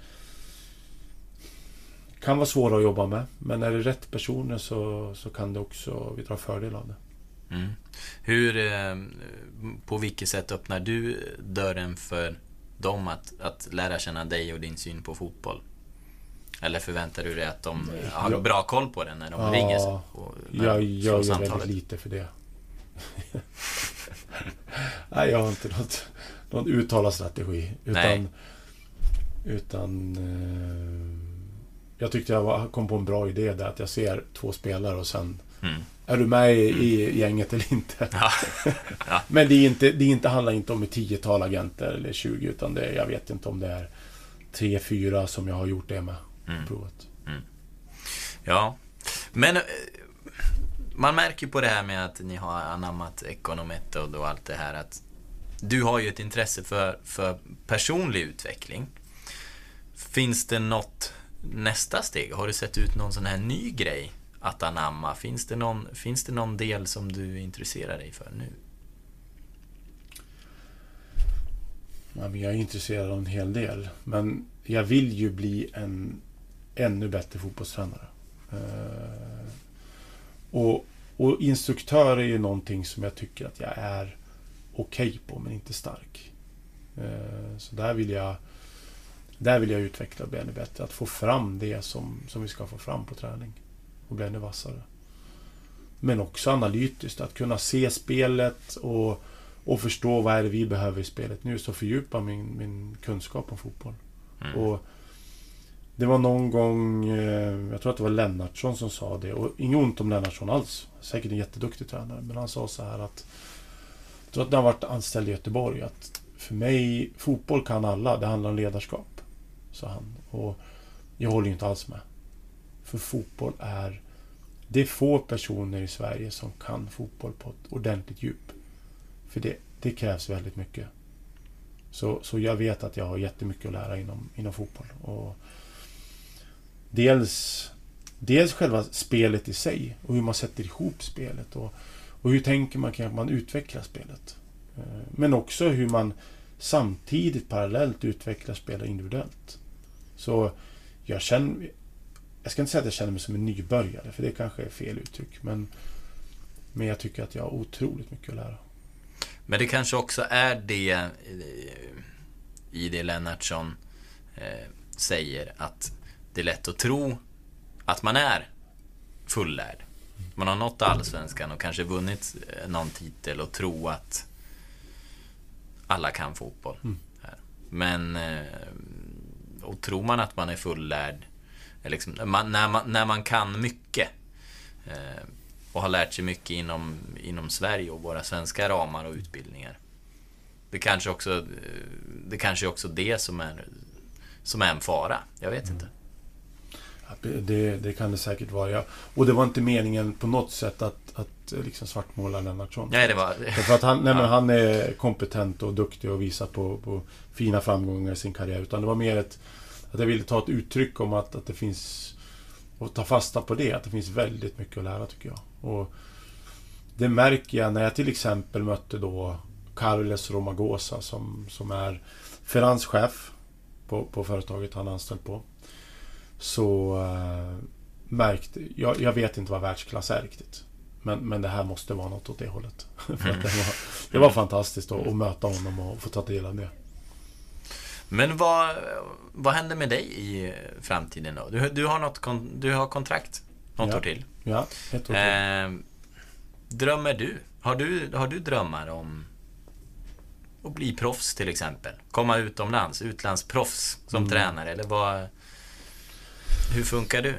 kan vara svåra att jobba med, men är det rätt personer så, så kan det också vi dra fördel av det. Mm. Hur, eh, på vilket sätt öppnar du dörren för dem att, att lära känna dig och din syn på fotboll? Eller förväntar du dig att de har jag- bra koll på det när de Ja, ringer? och Jag gör samtalet? väldigt lite för det. (laughs) Nej, jag har inte något, någon uttalad strategi. Nej. Utan, utan eh, jag tyckte jag var, kom på en bra idé där att jag ser två spelare och sen Mm. Är du med i, i gänget eller inte? (laughs) Ja. Ja. Men det, är inte, det är inte, handlar inte om ett tiotal agenter eller 20 utan det jag vet inte om det är tre, fyra som jag har gjort det med. Mm. Provat. Ja, men eh, man märker på det här med att ni har anammat Econometod och allt det här att du har ju ett intresse för, för personlig utveckling. Finns det något nästa steg? Har du sett ut någon sån här ny grej att anamma? Finns det någon, finns det någon del som du intresserar dig för nu? Jag är intresserad av en hel del. Men jag vill ju bli en ännu bättre fotbollstränare. Eh, och, och instruktör är ju någonting som jag tycker att jag är okej på, men inte stark. Eh, så där vill jag där vill jag utveckla och bli ännu bättre. Att få fram det som, som vi ska få fram på träning. Och bli ännu vassare. Men också analytiskt. Att kunna se spelet och och förstå vad är det vi behöver i spelet nu. Så fördjupa min, min kunskap om fotboll. Mm. Och det var någon gång, eh, jag tror att det var Lennartsson som sa det. Och inget ont om Lennartsson alls. Säkert en jätteduktig tränare. Men han sa så här att... Jag tror att när han varit anställd i Göteborg. Att för mig, fotboll kan alla. Det handlar om ledarskap. Sa han. Och jag håller ju inte alls med. För fotboll är... Det är få personer i Sverige som kan fotboll på ett ordentligt djup. För det, det krävs väldigt mycket. Så, så jag vet att jag har jättemycket att lära inom, inom fotboll. Och dels, dels själva spelet i sig och hur man sätter ihop spelet. Och, och hur tänker man kring att man utvecklar spelet. Eh, men också hur man samtidigt parallellt utvecklar spelet individuellt. Så jag känner... Jag ska inte säga att jag känner mig som en nybörjare, för det kanske är fel uttryck. Men, men jag tycker att jag har otroligt mycket att lära. Men det kanske också är det eh, i det Lennartsson eh, säger att det är lätt att tro att man är fullärd. Man har nått allsvenskan och kanske vunnit eh, någon titel och tro att alla kan fotboll. Mm. Men och tror man att man är fullärd, liksom, man, när, man, när man kan mycket eh, och har lärt sig mycket inom, inom Sverige och våra svenska ramar och utbildningar. Det kanske också eh, det kanske också det som är, som är en fara. Jag vet inte. Ja, Det, det kan det säkert vara. Ja. Och det var inte meningen på något sätt att, att eh, liksom svartmåla Lennartsson. Nej, det var... För att han, nej, men han är kompetent och duktig och visar på, på fina framgångar i sin karriär. Utan det var mer ett... Att jag ville ta ett uttryck om att, att det finns... Och ta fasta på det. Att det finns väldigt mycket att lära tycker jag. Och det märker jag när jag till exempel mötte då Carles Romagosa som, som är Ferrans chef på, på företaget han är anställd på. Så eh, äh, märkte... Jag, jag vet inte vad världsklass är riktigt. Men, men det här måste vara något åt det hållet. (laughs) För att det, var, det var fantastiskt att, att möta honom och få ta del av det. Men vad, vad händer med dig i framtiden då? Du, du, har, något kon, du har kontrakt något Ja. år till. Ja, ett år till. Eh, drömmer du? Har, du? har du drömmar om att bli proffs till exempel? Komma utomlands, utlandsproffs som Mm. tränare eller vad? Hur funkar du?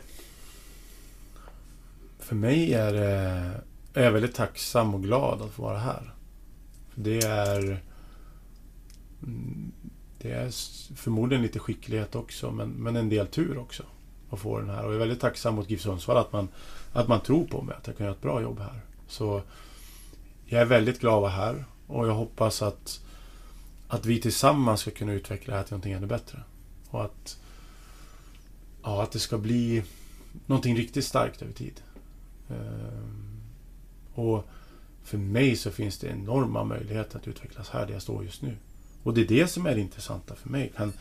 För mig är det... Är jag väldigt tacksam och glad att få vara här. Det är... Det är förmodligen lite skicklighet också, men, men en del tur också. Att få den här. Och jag är väldigt tacksam mot GIF Sundsvall att man, att man tror på mig, att jag kan göra ett bra jobb här. Så jag är väldigt glad att vara här och jag hoppas att, att vi tillsammans ska kunna utveckla det här till någonting ännu bättre. Och att, ja, att det ska bli någonting riktigt starkt över tid. Ehm, och för mig så finns det enorma möjligheter att utvecklas här där jag står just nu. Och det är det som är det intressanta för mig. Kan,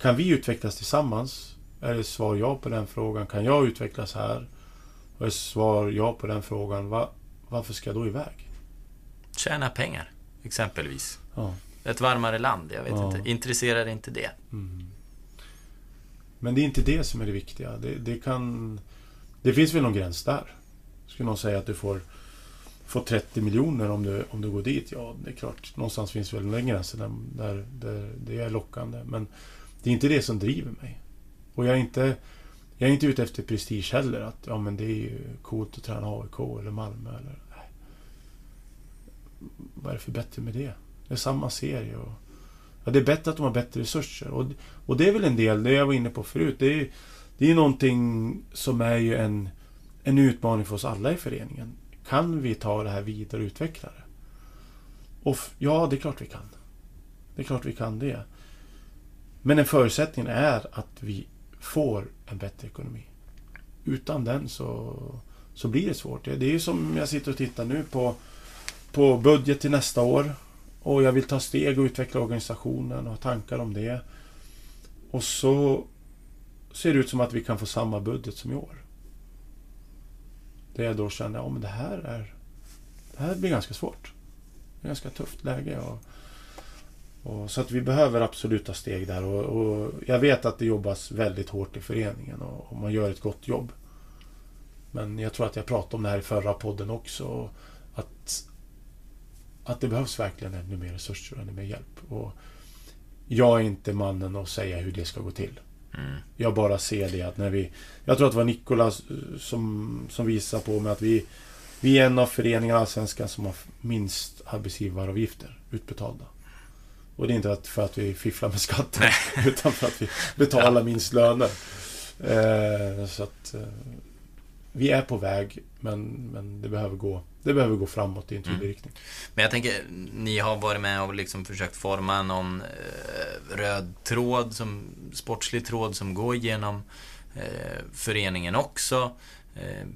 kan vi utvecklas tillsammans? Är det svar ja på den frågan? Kan jag utvecklas här? Och är svar ja på den frågan, va, varför ska jag då iväg? Tjäna pengar, exempelvis. Ja. Ett varmare land, jag vet Ja. inte. Intresserar inte det? Mm. Men det är inte det som är det viktiga. Det, det kan... Det finns väl någon gräns där. Skulle någon säga att du får, Få 30 miljoner om du, om du går dit? Ja, det är klart. Någonstans finns väl en gräns där, där, där det är lockande. Men det är inte det som driver mig. Och jag är inte... Jag är inte ute efter prestige heller. Att ja, men det är ju coolt att träna AIK eller Malmö eller... Nej. Vad är det för bättre med det? Det är samma serie och... Ja, det är bättre att de har bättre resurser. Och, och det är väl en del, det jag var inne på förut. Det är, det är någonting som är ju en, en utmaning för oss alla i föreningen. Kan vi ta det här vidare och utveckla det? Och ja, det är klart vi kan. Det är klart vi kan det. Men en förutsättning är att vi får en bättre ekonomi. Utan den så, så blir det svårt. Det det är ju som jag sitter och tittar nu på, på budget till nästa år. Och jag vill ta steg och utveckla organisationen och ha tankar om det. Och så ser det ut som att vi kan få samma budget som i år. Det jag då känner, ja det här är... Det här blir ganska svårt. Det är ganska tufft läge. Och, och, så att vi behöver absolut ta steg där. Och, och jag vet att det jobbas väldigt hårt i föreningen och, och man gör ett gott jobb. Men jag tror att jag pratade om det här i förra podden också. Att att det behövs verkligen ännu mer resurser och ännu mer hjälp. Och jag är inte mannen att säga hur det ska gå till. Mm. Jag bara ser det att när vi... Jag tror att det var Nikolas som, som visade på mig att vi... Vi är en av föreningarna i Allsvenskan som har minst arbetsgivaravgifter utbetalda. Och det är inte för att vi fifflar med skatten. (laughs) utan för att vi betalar minst löner. Eh, så att... Eh, vi är på väg, men, men det, behöver gå, det behöver gå framåt i en tydlig Mm. riktning. Men jag tänker, ni har varit med och liksom försökt forma någon eh, röd tråd, som, sportslig tråd som går genom eh, föreningen också. Eh,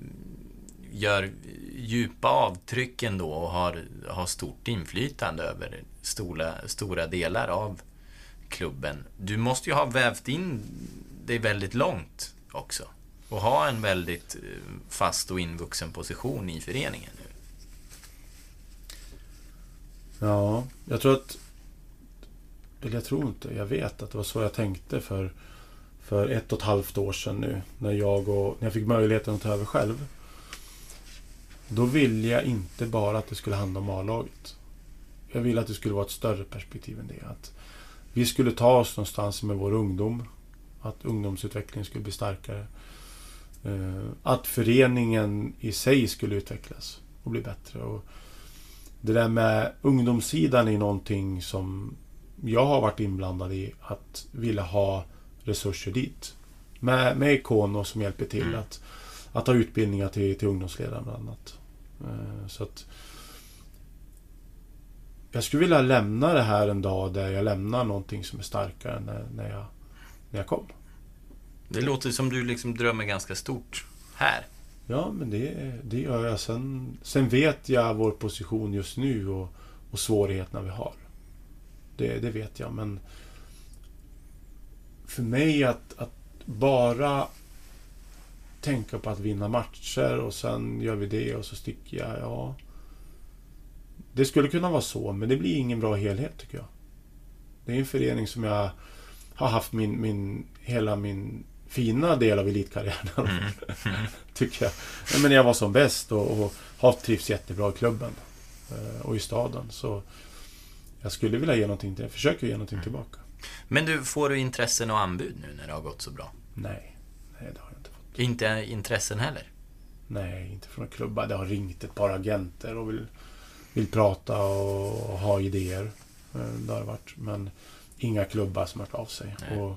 gör djupa avtryck ändå och har, har stort inflytande över stora, stora delar av klubben. Du måste ju ha vävt in dig väldigt långt också. Och ha en väldigt eh, fast och invuxen position i föreningen nu. Ja, jag tror att... Eller jag tror inte, jag vet att det var så jag tänkte för, för ett och ett halvt år sedan nu. När jag, och, när jag fick möjligheten att ta över själv. Då ville jag inte bara att det skulle handla om A-laget. Jag ville att det skulle vara ett större perspektiv än det. Att vi skulle ta oss någonstans med vår ungdom. Att ungdomsutvecklingen skulle bli starkare. Eh, Att föreningen i sig skulle utvecklas och bli bättre. Och det där med ungdomssidan är någonting som jag har varit inblandad i. Att vilja ha resurser dit. Med, med Ikono som hjälper till Mm. att, att ha utbildningar till, till ungdomsledare bland annat. Eh, Så att jag skulle vilja lämna det här en dag där jag lämnar någonting som är starkare än när, när, jag, när jag kom. Det låter som du liksom drömmer ganska stort här. Ja, men det, det gör jag. Sen, sen vet jag vår position just nu och, och svårigheterna vi har. Det, det vet jag, men för mig att, att bara tänka på att vinna matcher och sen gör vi det och så sticker jag. Ja, det skulle kunna vara så, men det blir ingen bra helhet tycker jag. Det är en förening som jag har haft min, min, hela min fina del av elitkarriären. (laughs) tycker jag. Men jag var som bäst och, och har trivts jättebra i klubben eh, och i staden. Så jag skulle vilja ge någonting Jag försöker ge någonting tillbaka. Men du, får du intressen och anbud nu när det har gått så bra? Nej, nej det har jag inte fått. Inte intressen heller? Nej, inte från klubbar. Det har ringt ett par agenter och vill, vill prata och ha idéer. Eh, det har det varit. Men inga klubbar som har hört av sig. Nej. Och,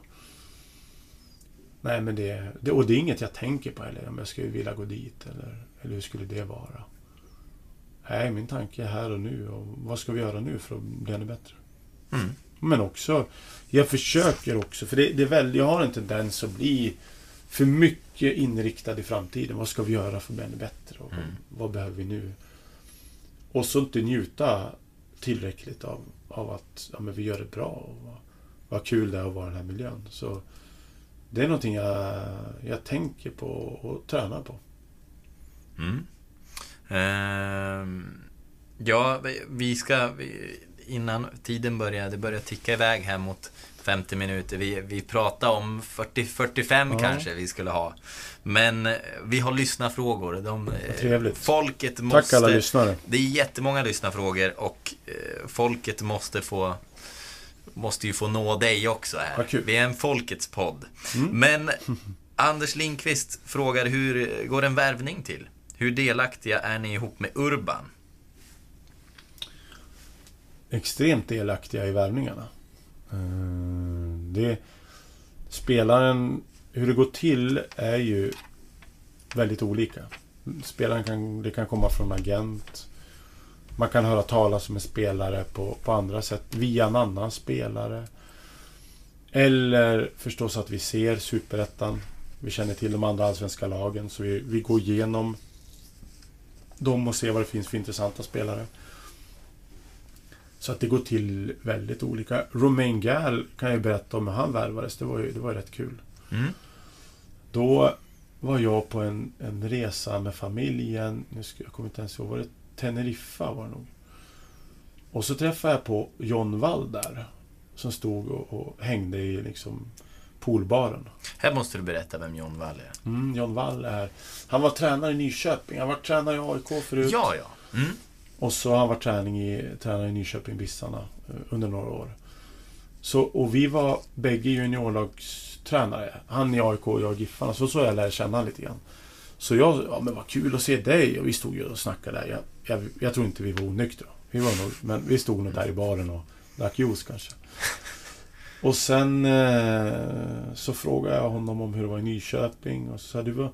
nej, men det, det, och det är inget jag tänker på heller. Om jag skulle vilja gå dit eller, eller hur skulle det vara? Nej, min tanke är här och nu. Och vad ska vi göra nu för att bli ännu bättre? Mm. Men också, jag försöker också, för det, det är väl, jag har en tendens att bli för mycket inriktad i framtiden. Vad ska vi göra för att bli ännu bättre? Och Mm. Vad behöver vi nu? Och så inte njuta tillräckligt av, av att ja, men vi gör det bra. Och vad, vad kul det är att vara i den här miljön. Så det är någonting jag, jag tänker på och tränar på. Mm. Ehm, ja, vi- ska... Innan tiden börjar, det börjar ticka iväg här mot 50 minuter. Vi, vi pratade om 40-45 Ja. kanske vi skulle ha. Men eh, vi har lyssnarfrågor. De, eh, trevligt. Folket måste... Tack alla lyssnare. Det är jättemånga lyssnarfrågor och eh, folket måste få Måste ju få nå dig också här. Kul. Vi är en folkets podd. Mm. Men (laughs) Anders Lindqvist frågar hur går en värvning till? Hur delaktiga är ni ihop med Urban? extremt delaktiga i värvningarna. Eh, Det, spelaren, hur det går till är ju väldigt olika. Spelaren kan, det kan komma från agent. Man kan höra talas om en spelare på, på andra sätt via en annan spelare. Eller förstås att vi ser Superettan. Vi känner till de andra allsvenska lagen så vi, vi går igenom dem och ser vad det finns för intressanta spelare. Så att det går till väldigt olika. Romain Gall kan jag berätta om hur han värvades. Det var ju, det var ju rätt kul. Mm. Då var jag på en, en resa med familjen. Nu ska, jag kommer inte ens ihåg. Var det Teneriffa var det nog. Och så träffade jag på John Wall där. Som stod och, och hängde i liksom poolbaren. Här måste du berätta vem John Wall är. Mm, John Wall är... Han var tränare i Nyköping. Han var tränare i AIK förut. Ja, ja. Mm. Och så har han varit träning i, tränare i Nyköping Bissarna eh, under några år. Så, och vi var bägge juniorlagstränare. Han i AIK och jag i Giffarna. Så så jag lärde känna lite grann. Så jag, ja men vad kul att se dig. Och vi stod ju och snackade där. Jag, jag, jag tror inte vi var onyktra. Vi var nog, men vi stod nog där i baren och drack juice kanske. Och sen eh, så frågade jag honom om hur det var i Nyköping. Och så sa du,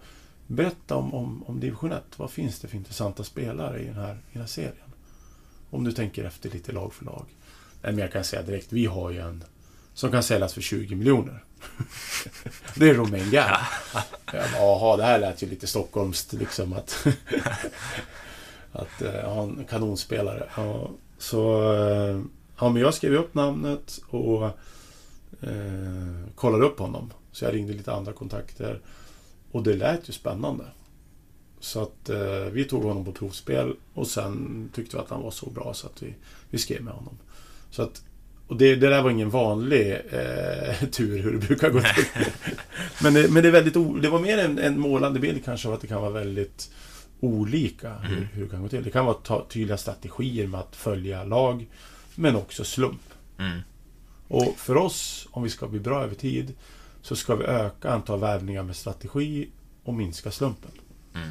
berätta om, om, om division 1. Vad finns det för intressanta spelare i den här, i den här serien? Om du tänker efter lite lag för lag. Nej, men jag kan säga direkt, vi har ju en som kan säljas för 20 miljoner. (laughs) det är bara, Jaha, det här lät ju lite stockholmskt liksom att... (laughs) att eh, ha en kanonspelare. Ja, så... eh, Ja, men jag skrev upp namnet och eh, kollade upp honom. Så jag ringde lite andra kontakter. Och det lät ju spännande. Så att eh, vi tog honom på provspel och sen tyckte vi att han var så bra så att vi, vi skrev med honom. Så att, och det, det där var ingen vanlig eh, (laughs) tur hur det brukar gå till. (laughs) men, det, men det, är väldigt o, det var mer en, en målande bild kanske av att det kan vara väldigt olika hur, Mm. hur det kan gå till. Det kan vara ta, tydliga strategier med att följa lag men också slump. Mm. Och för oss, om vi ska bli bra över tid, så ska vi öka antal värvningar med strategi och minska slumpen. Mm.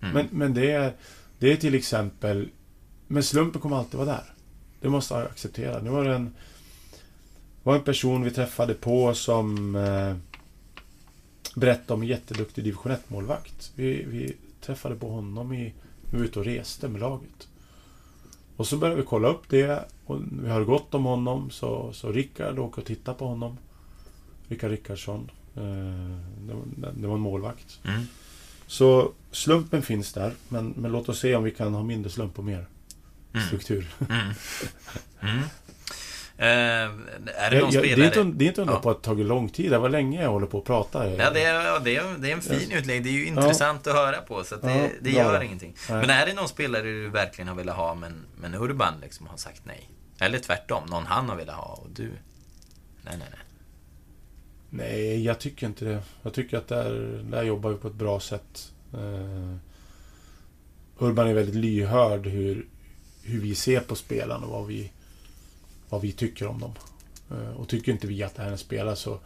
Mm. Men, men det, är, det är till exempel... Men slumpen kommer alltid vara där. Det måste jag acceptera. Nu var det en, var en person vi träffade på som eh, berättade om en jätteduktig division 1-målvakt. Vi, vi träffade på honom i... Vi var ute och reste med laget. Och så började vi kolla upp det och vi hörde gott om honom så, så Rickard åkte och tittade på honom. Rickard Rickardsson. Eh, det, var, det var en målvakt. Mm. Så slumpen finns där, men, men låt oss se om vi kan ha mindre slump och mer. Struktur. Mm. Mm. Eh, är det Jag- någon jag- spelare? det är inte, det är inte undra Ja. på att det tagit lång tid. Det var länge jag håller på att prata. Ja, det är, ja, det är, det är en fin Ja. utlägg. Det är ju intressant att höra på, så det, Ja, det gör då. ingenting. Nej. Men är det någon spelare du verkligen har velat ha, men, men Urban liksom har sagt nej? Eller tvärtom, någon han har velat ha och du... Nej, nej, nej. Nej, jag tycker inte det. Jag tycker att där, där jobbar vi på ett bra sätt. Eh, Urban är väldigt lyhörd hur, hur vi ser på spelarna och vad vi, vad vi tycker om dem. Eh, och tycker inte vi att det här är en spelare så,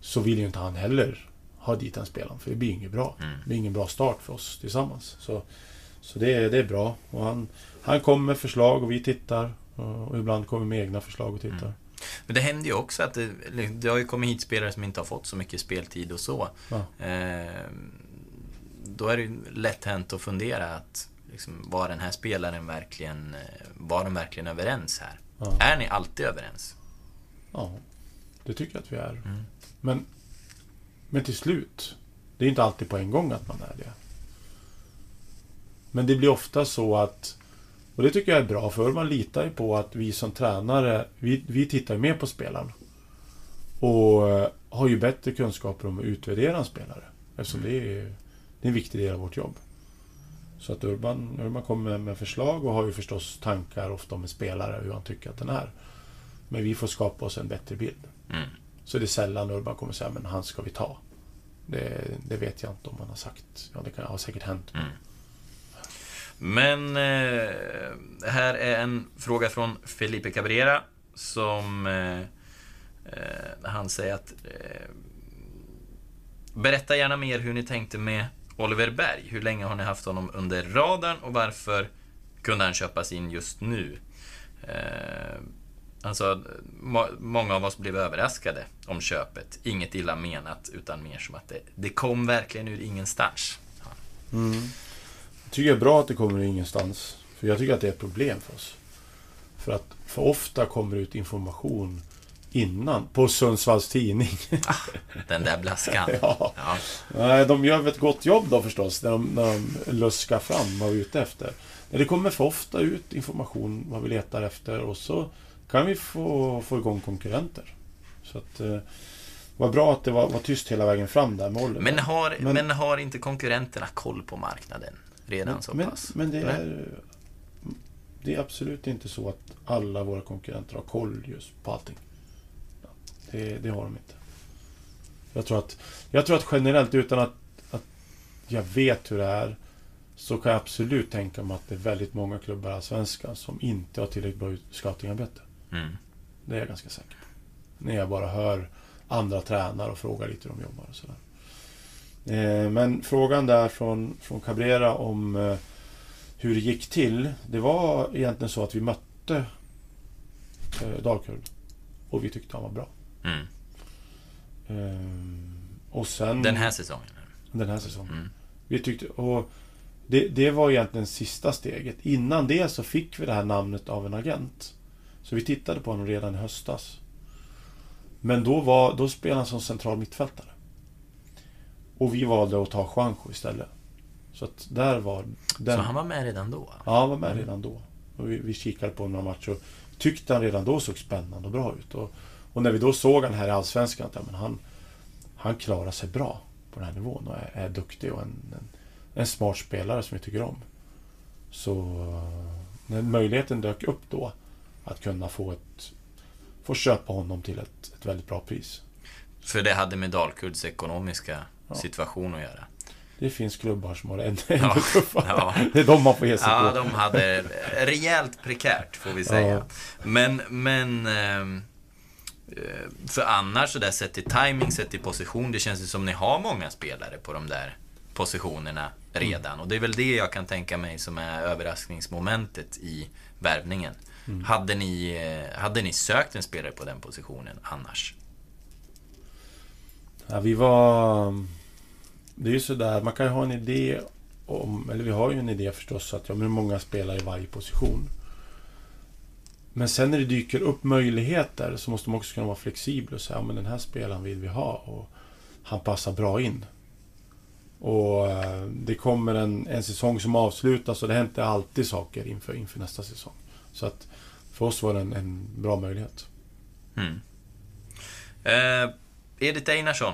så vill ju inte han heller ha dit den spelaren. För det blir inget bra. Mm. Det blir ingen bra start för oss tillsammans. Så, Så det, är- det är bra. Och han, han kommer med förslag och vi tittar. Och och ibland kommer med egna förslag och tittar. Men det händer ju också att det, det har ju kommit hit spelare som inte har fått så mycket speltid och så. Ja. Eh, då är det ju lätt hänt att fundera att liksom, var den här spelaren verkligen, eh, var de verkligen överens här? Ja. Är ni alltid överens? Ja, det tycker jag att vi är. Mm. Men, men till slut, det är inte alltid på en gång att man är det. Men det blir ofta så att, och det tycker jag är bra, för man litar ju på att vi som tränare, vi, vi tittar ju mer på spelaren. Och eh, har ju bättre kunskaper om att utvärdera en spelare. Eftersom det är, det är en viktig del av vårt jobb. Så att Urban, Urban kommer med, förslag och har ju förstås tankar ofta om en spelare, hur han tycker att den är. Men vi får skapa oss en bättre bild. Mm. Så det är sällan Urban kommer säga men han ska vi ta. Det, det vet jag inte om han har sagt. Ja, det kan ha säkert hänt. Mm. Men eh, här är en fråga från Felipe Cabrera som eh, eh, han säger att eh, Berätta gärna mer hur ni tänkte med Oliver Berg. Hur länge har ni haft honom under radarn och varför kunde han köpas in just nu? Eh, alltså, må, många av oss blev överraskade om köpet. Inget illa menat, utan mer som att det, det kom verkligen ur ingenstans. Mm. Jag tycker det är bra att det kommer ur ingenstans. För jag tycker att det är ett problem för oss. För att för ofta kommer det ut information innan. På Sundsvalls Tidning. (laughs) Den där blaskan. ja. Ja. De gör ett gott jobb då förstås. När de, när de luskar fram vad vi är ute efter. Men det kommer för ofta ut information vad vi letar efter. Och så kan vi få, få igång konkurrenter. Så att... Eh, vad bra att det var, var tyst hela vägen fram där med Oliver. Men har, Men- men, har inte konkurrenterna koll på marknaden redan så men, pass? men det är... Det är absolut inte så att alla våra konkurrenter har koll just på allting. Det, det har de inte. Jag tror att, jag tror att generellt, utan att, att jag vet hur det är, så kan jag absolut tänka mig att det är väldigt många klubbar i Allsvenskan som inte har tillräckligt bra ut- scoutingarbete. Mm. Det är jag ganska säker på. När jag bara hör andra tränare och frågar lite hur de jobbar och sådär. Eh, men frågan där från, från Cabrera om eh, hur det gick till. Det var egentligen så att vi mötte eh, Dalkurd. Och vi tyckte han var bra. Mm. Och sen... Den här säsongen? Den här säsongen. Mm. Vi tyckte... Och det, det var egentligen sista steget. Innan det så fick vi det här namnet av en agent. Så vi tittade på honom redan i höstas. Men då, var, då spelade han som central mittfältare. Och vi valde att ta Juanjo istället. Så att där var... Den, Så han var med redan då? Ja, han var med redan då. Och vi, vi kikade på några matcher och tyckte han redan då såg spännande och bra ut. Och, och när vi då såg han här i Allsvenskan, att ja, men han, han klarar sig bra på den här nivån och är, är duktig och en, en, en smart spelare som vi tycker om. Så eh, när möjligheten dök upp då att kunna få ett få köpa honom till ett, ett väldigt bra pris. För det hade med Dalkurds ekonomiska Ja. situation att göra? Det finns klubbar som har det ännu, Ja, tuffare. ja. Det är de man får ge sig Ja, på. de hade rejält prekärt, får vi säga. Ja. Men, men... eh, För annars, så där sett till timing, sett till position, det känns ju som ni har många spelare på de där positionerna redan. Och det är väl det jag kan tänka mig som är överraskningsmomentet i värvningen. Mm. Hade, ni, eh, hade ni sökt en spelare på den positionen annars? Ja, vi var... Det är ju sådär, man kan ju ha en idé om... Eller vi har ju en idé förstås att ja, men hur många spelar i varje position. Men sen när det dyker upp möjligheter så måste man också kunna vara flexibel och säga ja, men den här spelaren vill vi ha och han passar bra in. Och eh, det kommer en, en säsong som avslutas och det händer alltid saker inför, inför nästa säsong. Så att för oss var det en, en bra möjlighet. Mm. Eh, Edith Einarsson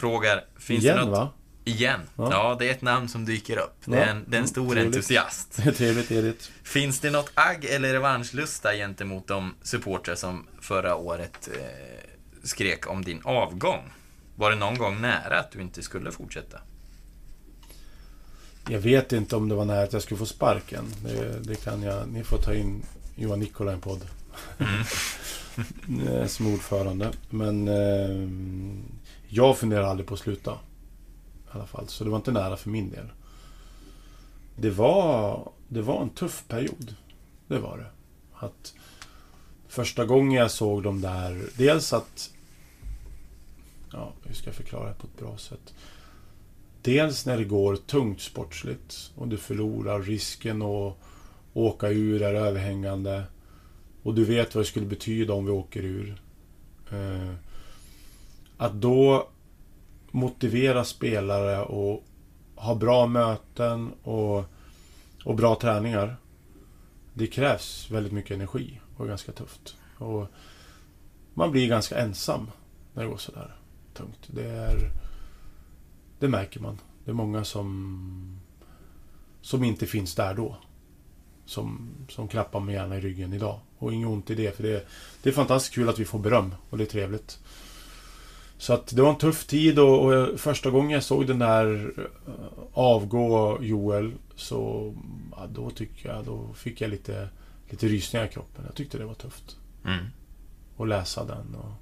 frågar, finns Igen det något... va? Igen? Ja. Ja. det är ett namn som dyker upp. Det är en, det är en stor Trevligt. entusiast. Är (laughs) trevligt Edith. Finns det något agg eller revanschlusta gentemot de supportrar som förra året eh, skrek om din avgång? Var det någon gång nära att du inte skulle fortsätta? Jag vet inte om det var nära att jag skulle få sparken. Det, det kan jag... Ni får ta in Johan Nikola i en podd. (laughs) Eh, Som ordförande. Men eh, jag funderar aldrig på att sluta. Alla fall. Så det var inte nära för min del. det var, det var en tuff period. Det var det. Att första gången jag såg dem där, dels att... Ja, hur ska jag förklara det på ett bra sätt? Dels när det går tungt sportsligt och du förlorar risken att åka ur är överhängande. Och du vet vad det skulle betyda om vi åker ur. Eh, att då motivera spelare och ha bra möten och, och bra träningar. Det krävs väldigt mycket energi och är ganska tufft. Och man blir ganska ensam när det går sådär tungt. Det, är, det märker man. Det är många som, som inte finns där då. Som, som klappar mig gärna i ryggen idag. Och inget ont i det, för det, det är fantastiskt kul att vi får beröm och det är trevligt. Så att det var en tuff tid och, och första gången jag såg den där uh, avgå Joel så ja, då tycker jag, då fick jag lite, lite rysningar i kroppen. Jag tyckte det var tufft. Mm. Att läsa den och,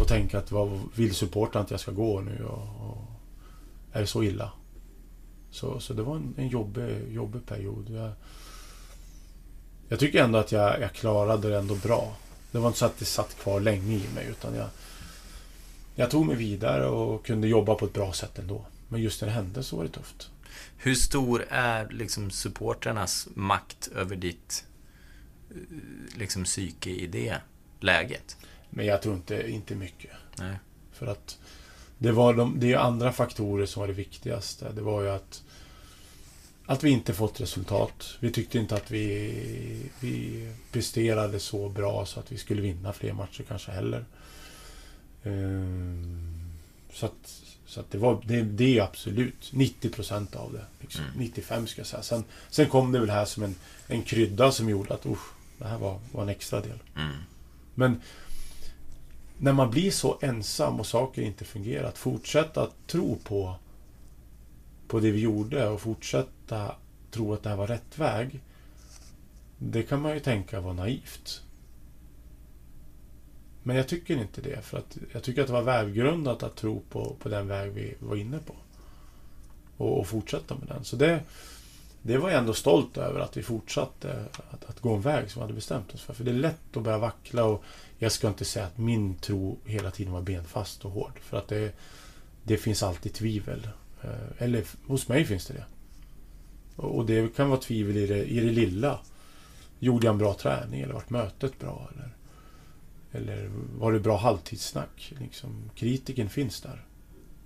och tänka att vad vill supporten att jag ska gå nu och, och är det så illa? Så, så det var en, en jobbig, jobbig period. Jag, jag tycker ändå att jag, jag klarade det ändå bra. Det var inte så att det satt kvar länge i mig utan jag jag tog mig vidare och kunde jobba på ett bra sätt ändå. Men just när det hände så var det tufft. Hur stor är liksom supporternas makt över ditt eh, liksom psyke i det läget? Men jag tror inte, inte mycket. Nej. För att det var de, det är andra faktorer som var det viktigaste. Det var ju att att vi inte fått resultat. Vi tyckte inte att vi, vi presterade så bra så att vi skulle vinna fler matcher kanske heller. Ehm, så att, så att det var det, det är absolut 90 procent av det. Liksom. Mm. 95 ska jag säga. Sen, sen kom det väl här som en, en krydda som gjorde att usch, det här var, var en extra del. Mm. Men när man blir så ensam och saker inte fungerar, att fortsätta att tro på, på det vi gjorde och fortsätta tro att det här var rätt väg. Det kan man ju tänka var naivt. Men jag tycker inte det. För att jag tycker att det var välgrundat att tro på, på den väg vi var inne på. Och, och fortsätta med den. Så det, det var jag ändå stolt över att vi fortsatte att, att, gå en väg som vi hade bestämt oss för. För det är lätt att börja vackla och jag ska inte säga att min tro hela tiden var benfast och hård. För att det, det finns alltid tvivel. Eh, eller hos mig finns det det. Och det kan vara tvivel i det, i det lilla. Gjorde jag en bra träning eller vart mötet bra? Eller eller var det bra halvtidssnack? Liksom, kritiken finns där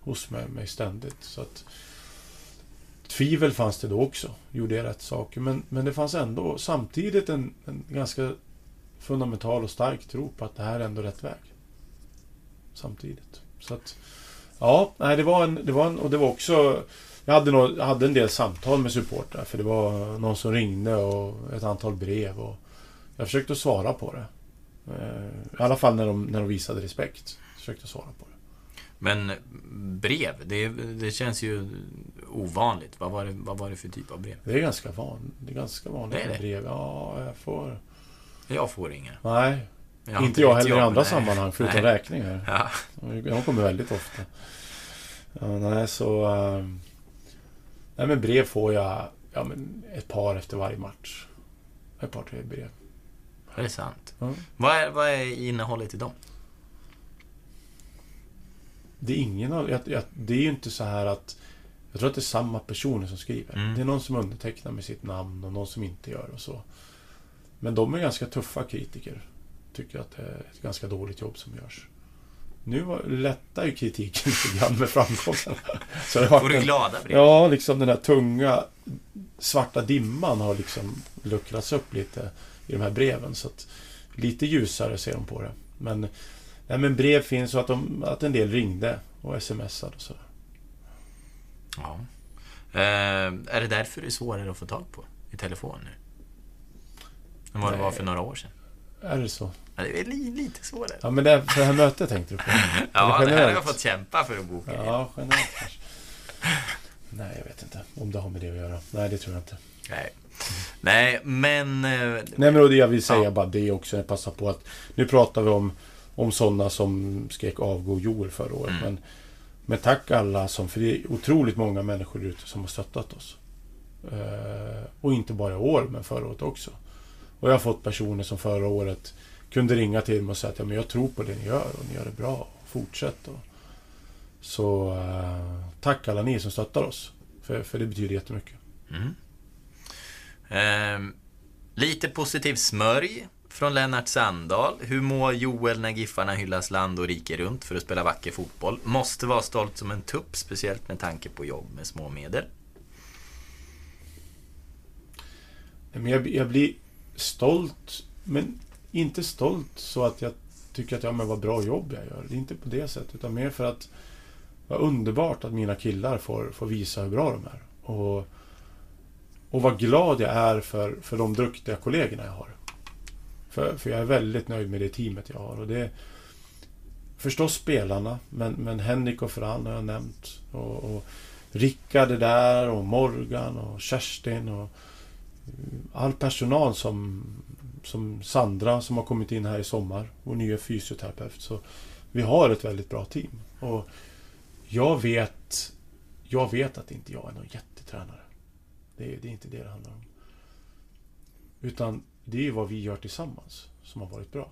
hos mig, mig ständigt. Så att, tvivel fanns det då också. Gjorde jag rätt saker? Men, men det fanns ändå samtidigt en, en ganska fundamental och stark tro på att det här är ändå rätt väg. Samtidigt. Så att, ja, nej, det var en, det var en, och det var också jag hade, nog, jag hade en del samtal med supportrar för det var någon som ringde och ett antal brev och jag försökte svara på det. Eh, I alla fall när de, när de visade respekt. Försökte svara på det. Men brev, det, det känns ju ovanligt. Vad var, det, vad var det för typ av brev? Det är ganska, van, det är ganska vanligt det är det? brev. Ja, jag får... Jag får inga. Nej. Jag inte jag heller jag, i andra nej. sammanhang, förutom nej. räkningar. Ja. De kommer väldigt ofta. Ja, nej, så... ehm, nej, men brev får jag ja, men ett par efter varje match. Ett par, tre brev. Är det sant? Ja. Vad, är, vad är innehållet i dem? Det är ingen av... Jag, jag, det är ju inte så här att... Jag tror att det är samma personer som skriver. Mm. Det är någon som undertecknar med sitt namn och någon som inte gör och så. Men de är ganska tuffa kritiker. Tycker att det är ett ganska dåligt jobb som görs. Nu var- lättar ju kritiken (laughs) lite grann med framgången. Så det Får du glada brev? Ja, liksom den här tunga svarta dimman har liksom luckrats upp lite i de här breven. Så att lite ljusare ser de på det. Men, nej, men brev finns och att, de, att en del ringde och smsade och sådär. Ja. Eh, är det därför det är svårare att få tag på i telefon nu? Än vad det var för några år sedan? Är det så? Ja, det är li, lite svårare. Ja, men det, för det här mötet tänkte du på? (laughs) Ja, det här har jag fått kämpa för att boka. Ja, generellt. Nej, jag vet inte om det har med det att göra. Nej, det tror jag inte. Nej. Nej, men... eh, Nej, men då det jag vill säga Ja. bara det också. Jag passar på att nu pratar vi om, om sådana som skrek avgå Joel förra året. Mm. Men, men tack alla som, för det är otroligt många människor ute som har stöttat oss. Eh, och inte bara i år, men förra året också. Och jag har fått personer som förra året kunde ringa till mig och säga att ja, men jag tror på det ni gör och ni gör det bra. Fortsätt. Och, så eh, tack alla ni som stöttar oss. För, för det betyder jättemycket. Mm. Ehm, lite positiv smörj från Lennart Sandahl. Hur mår Joel när Giffarna hyllas land och rike runt för att spela vacker fotboll? Måste vara stolt som en tupp, speciellt med tanke på jobb med små medel. Men jag, jag blir stolt, men inte stolt så att jag tycker att ja, men vad bra jobb jag gör. Det är inte på det sättet, utan mer för att vad underbart att mina killar får, får visa hur bra de är. Och, och vad glad jag är för, för de duktiga kollegorna jag har. För, för jag är väldigt nöjd med det teamet jag har. Och det, förstås spelarna, men, men Henrik och Fran har jag nämnt. Och, och Rickard är där och Morgan och Kerstin och eh, all personal som, som Sandra som har kommit in här i sommar. Vår nya fysioterapeut. Så vi har ett väldigt bra team. Och jag vet Jag vet att inte jag är någon jättetränare. Det är, det är inte det det handlar om. Utan det är vad vi gör tillsammans som har varit bra.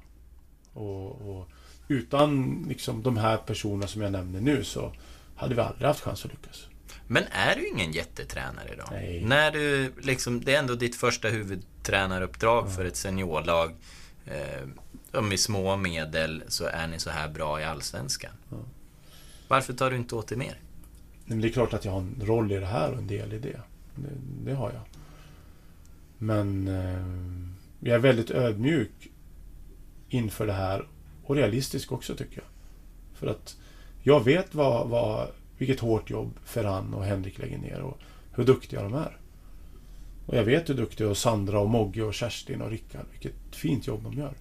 Och, och utan liksom de här personerna som jag nämner nu så hade vi aldrig haft chans att lyckas. Men är du ingen jättetränare idag? Nej. När du liksom, det är ändå ditt första huvudtränaruppdrag Ja. för ett seniorlag. Eh, med små medel så är ni så här bra i Allsvenskan. Ja. Varför tar du inte åt dig mer? Men det är klart att jag har en roll i det här och en del i det. Det, det har jag. Men eh, jag är väldigt ödmjuk inför det här och realistisk också tycker jag. För att jag vet vad, vad, vilket hårt jobb Ferran och Henrik lägger ner och hur duktiga de är. Och jag vet hur duktiga och Sandra och Mogge och Kerstin och Rickard, vilket fint jobb de gör.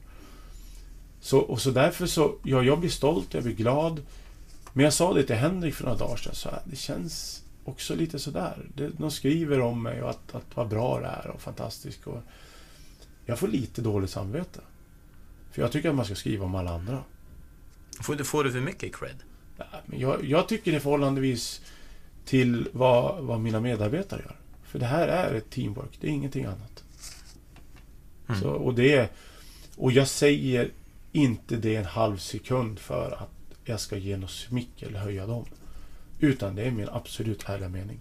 Så, och så därför så, ja, jag blir stolt, jag blir glad. Men jag sa det till Henrik för några dagar sedan, så här, det känns också lite sådär. De skriver om mig och att, att vad bra det är och fantastiskt. Och jag får lite dåligt samvete. För jag tycker att man ska skriva om alla andra. Får du, får du för mycket cred? Jag, jag tycker det är förhållandevis till vad, vad mina medarbetare gör. För det här är ett teamwork, det är ingenting annat. Mm. Så, och, det och jag säger inte det en halv sekund för att jag ska ge något smick eller höja dem. Utan det är min absolut ärliga mening.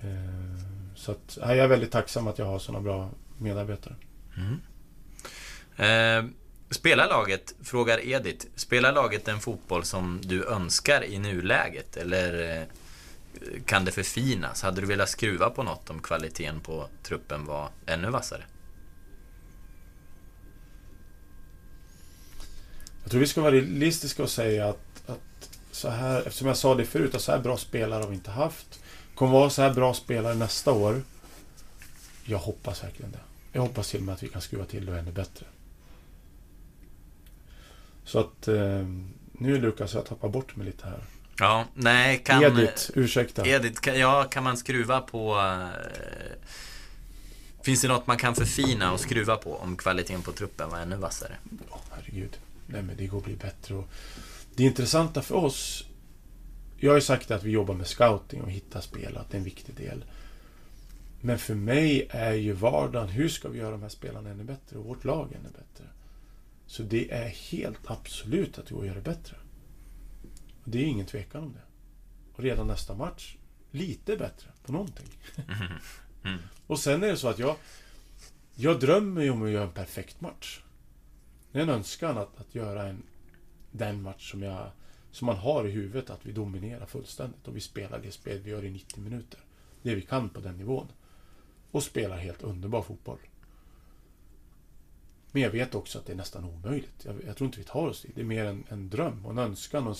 Eh, Så att, jag är väldigt tacksam att jag har sådana bra medarbetare. Mm. Eh, spelar laget, frågar Edith, spelar laget en fotboll som du önskar i nuläget? Eller eh, kan det förfinas? Hade du velat skruva på något om kvaliteten på truppen var ännu vassare? Jag tror vi ska vara realistiska och säga att så här, eftersom jag sa det förut, att så här bra spelare har vi inte haft. Kommer vara så här bra spelare nästa år. Jag hoppas verkligen det. Jag hoppas till och med att vi kan skruva till det ännu bättre. Så att eh, nu Lukas, jag tappar bort mig lite här. Ja, nej, kan... Edith, ursäkta. Edith, kan, ja, kan man skruva på... Eh, finns det något man kan förfina och skruva på om kvaliteten på truppen var ännu vassare? Åh, herregud. Nej, men det går att bli bättre. Och det intressanta för oss... Jag har ju sagt att vi jobbar med scouting och hitta spelare, att det är en viktig del. Men för mig är ju vardagen, hur ska vi göra de här spelarna ännu bättre och vårt lag ännu bättre? Så det är helt absolut att det går att göra det bättre. Och det är ingen tvekan om det. Och redan nästa match, lite bättre på någonting. Mm. Och sen är det så att jag... Jag drömmer ju om att göra en perfekt match. Det är en önskan att, att göra en, den match som, jag, som man har i huvudet, att vi dominerar fullständigt och vi spelar det spel vi gör i 90 minuter. Det vi kan på den nivån. Och spelar helt underbar fotboll. Men jag vet också att det är nästan omöjligt. Jag, jag tror inte vi tar oss dit. Det är mer en, en dröm och en önskan. Och,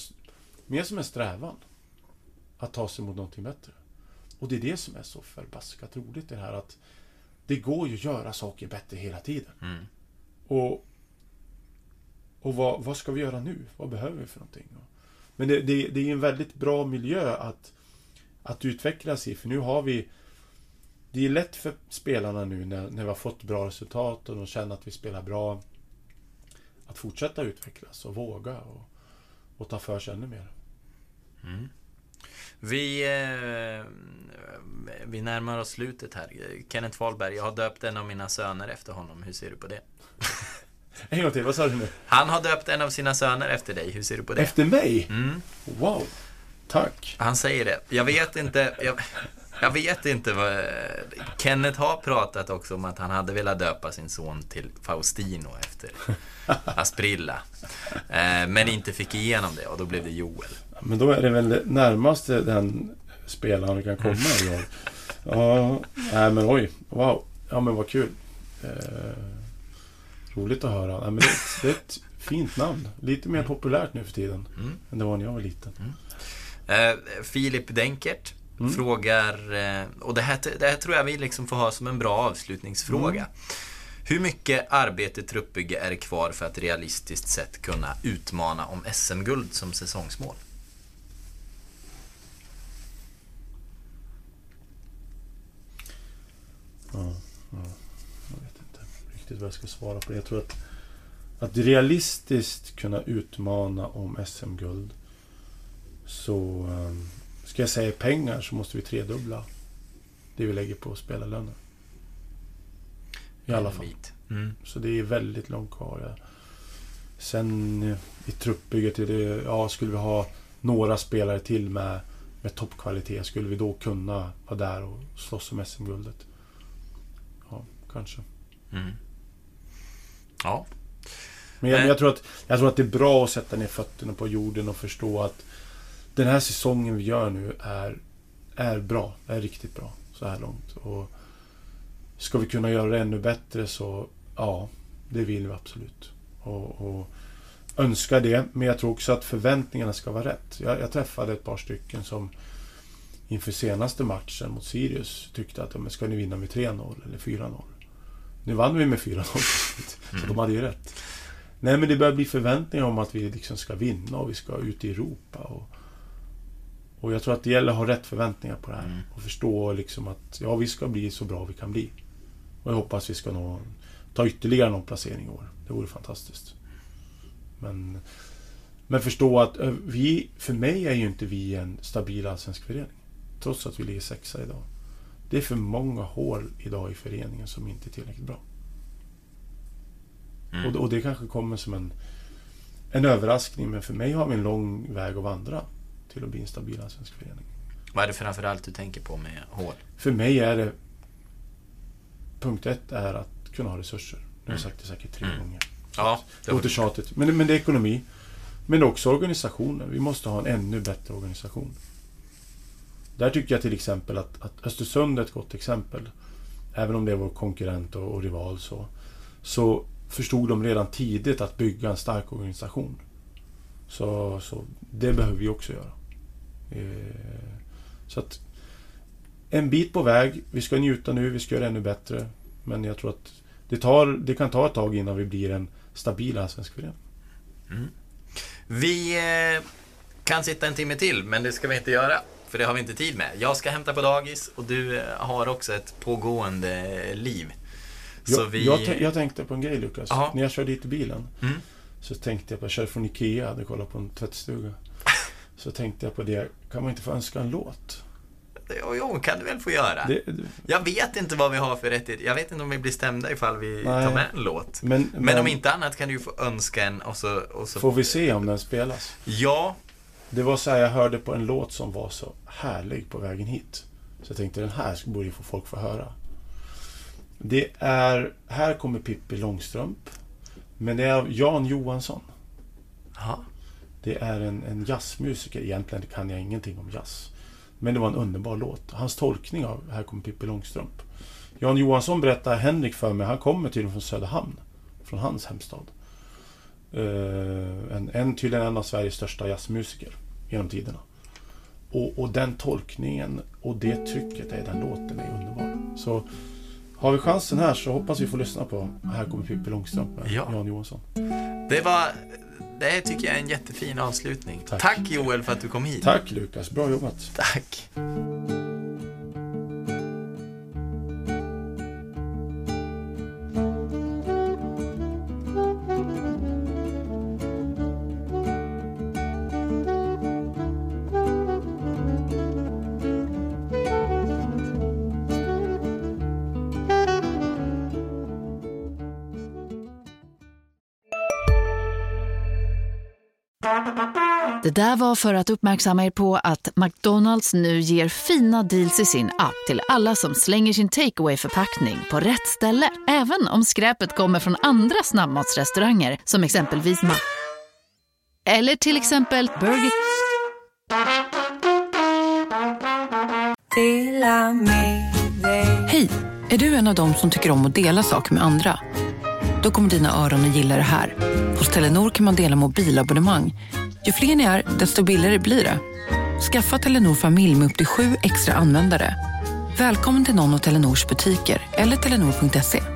mer som en strävan. Att ta sig mot någonting bättre. Och det är det som är så förbaskat roligt det här att det går ju att göra saker bättre hela tiden. Mm. Och, och vad, vad ska vi göra nu? Vad behöver vi för någonting? Men det, det, det är en väldigt bra miljö att, att utvecklas i. För nu har vi... Det är lätt för spelarna nu när, när vi har fått bra resultat och de känner att vi spelar bra. Att fortsätta utvecklas och våga och, och ta för sig ännu mer. Mm. Vi eh, vi närmar oss slutet här. Kenneth Wahlberg, jag har döpt en av mina söner efter honom. Hur ser du på det? (laughs) En gång till, vad sa du nu? Han har döpt en av sina söner efter dig. Hur ser du på det? Efter mig? Mm. Wow. Tack. Han säger det. Jag vet inte. Jag, jag vet inte vad... Kenneth har pratat också om att han hade velat döpa sin son till Faustino efter (laughs) Asprilla. Eh, men inte fick igenom det och då blev det Joel. Men då är det väl det närmaste den spelaren kan komma i år. Ja, nej men oj. Wow. Ja men vad kul. Roligt att höra. Nej, men det, det är ett fint namn. Lite mer populärt nu för tiden. Mm. Än det var när jag var liten. Eh, Filip Denkert Mm. frågar, eh, och det här, det här tror jag vi liksom får ha som en bra avslutningsfråga. Mm. Hur mycket arbete truppbygge är det kvar för att realistiskt sett kunna utmana om SM-guld som säsongsmål? Ja, ja. Riktigt vad jag ska svara på det. Jag tror att, att realistiskt kunna utmana om SM-guld så um, ska jag säga pengar så måste vi tredubbla det vi lägger på spelarlöner. I alla fall. Mm. Så det är väldigt långt kvar. Ja. Sen eh, i truppbygget, är det, ja, skulle vi ha några spelare till med, med toppkvalitet, skulle vi då kunna vara där och slåss om SM-guldet? Ja, kanske. Mm. Ja. Men jag, Nej. jag, tror att, jag tror att det är bra att sätta ner fötterna på jorden och förstå att den här säsongen vi gör nu är, är bra. Är riktigt bra så här långt. Och ska vi kunna göra det ännu bättre så ja, det vill vi absolut. Och, och önskar det. Men jag tror också att förväntningarna ska vara rätt. Jag, jag träffade ett par stycken som inför senaste matchen mot Sirius tyckte att ja, men ska ni vinna med 3-0 eller 4-0? Nu vann vi med 4-0. Så de hade ju rätt. Nej men det börjar bli förväntningar om att vi liksom ska vinna och vi ska ut i Europa. Och, och jag tror att det gäller att ha rätt förväntningar på det här. Mm. Och förstå liksom att ja, vi ska bli så bra vi kan bli. Och jag hoppas vi ska nå, ta ytterligare någon placering i år. Det vore fantastiskt. Men, men förstå att ö, vi, för mig är ju inte vi en stabil allsvensk förening. Trots att vi ligger sexa idag. Det är för många hål idag i föreningen som inte är tillräckligt bra. Mm. Och, och det kanske kommer som en, en överraskning, men för mig har vi en lång väg att vandra till att bli en stabil allsvensk förening. Vad är det framförallt du tänker på med hål? För mig är det... Punkt ett är att kunna ha resurser. Nu har jag sagt det säkert tre Mm. gånger. Ja, Det låter tjatigt. Men, men det är ekonomi. Men också organisationen. Vi måste ha en ännu bättre organisation. Där tycker jag till exempel att, att Östersund är ett gott exempel. Även om det är vår konkurrent och, och rival så. Så förstod de redan tidigt att bygga en stark organisation. Så, så det behöver vi också göra. Eh, så att en bit på väg. Vi ska njuta nu, vi ska göra det ännu bättre. Men jag tror att det, tar, det kan ta ett tag innan vi blir en stabil allsvensk förening. Mm. Vi eh, kan sitta en timme till, men det ska vi inte göra. För det har vi inte tid med. Jag ska hämta på dagis och du eh, har också ett pågående eh, liv. Så Jag, vi... jag, jag tänkte på en grej Lukas. Jaha. När jag körde hit i bilen Mm. så tänkte jag på, jag körde från Ikea, jag hade kollat på en tvättstuga. (laughs) Så tänkte jag på det, kan man inte få önska en låt? Jo, jo, kan du väl få göra. Det, Jag vet inte vad vi har för rättighet. Jag vet inte om vi blir stämda ifall vi Nej. tar med en låt. men, Men, om inte annat kan du ju få önska en och så... Och så Får vi se om den spelas? Ja, Det var så här, jag hörde på en låt som var så härlig på vägen hit. Så jag tänkte den här borde ju få folk få höra. Det är, här kommer Pippi Långstrump. Men det är av Jan Johansson. ja. Det är en, en jazzmusiker. Egentligen kan jag ingenting om jazz. Men det var en underbar låt. Hans tolkning av Här kommer Pippi Långstrump. Jan Johansson berättar Henrik för mig. Han kommer tydligen från Söderhamn. Från hans hemstad. Eh, en, en, tydligen en av Sveriges största jazzmusiker genom tiderna. Och, och den tolkningen och det trycket i den låten är underbar. Så har vi chansen här så hoppas vi får lyssna på Här kommer Pippi Långstrump med Ja. Jan Johansson. Det var... Det tycker jag är en jättefin avslutning. Tack. Tack Joel för att du kom hit. Tack Lukas, bra jobbat. Tack. Där var för att uppmärksamma er på att McDonalds nu ger fina deals i sin app till alla som slänger sin takeaway förpackning på rätt ställe. Även om skräpet kommer från andra snabbmatsrestauranger som exempelvis Ma... Eller till exempel Burger... Hej! Är du en av dem som tycker om att dela saker med andra? Då kommer dina öron att gilla det här. Hos Telenor kan man dela mobilabonnemang. Ju fler ni är, desto billigare blir det. Skaffa Telenor familj med upp till sju extra användare. Välkommen till någon av Telenors butiker eller telenor.se.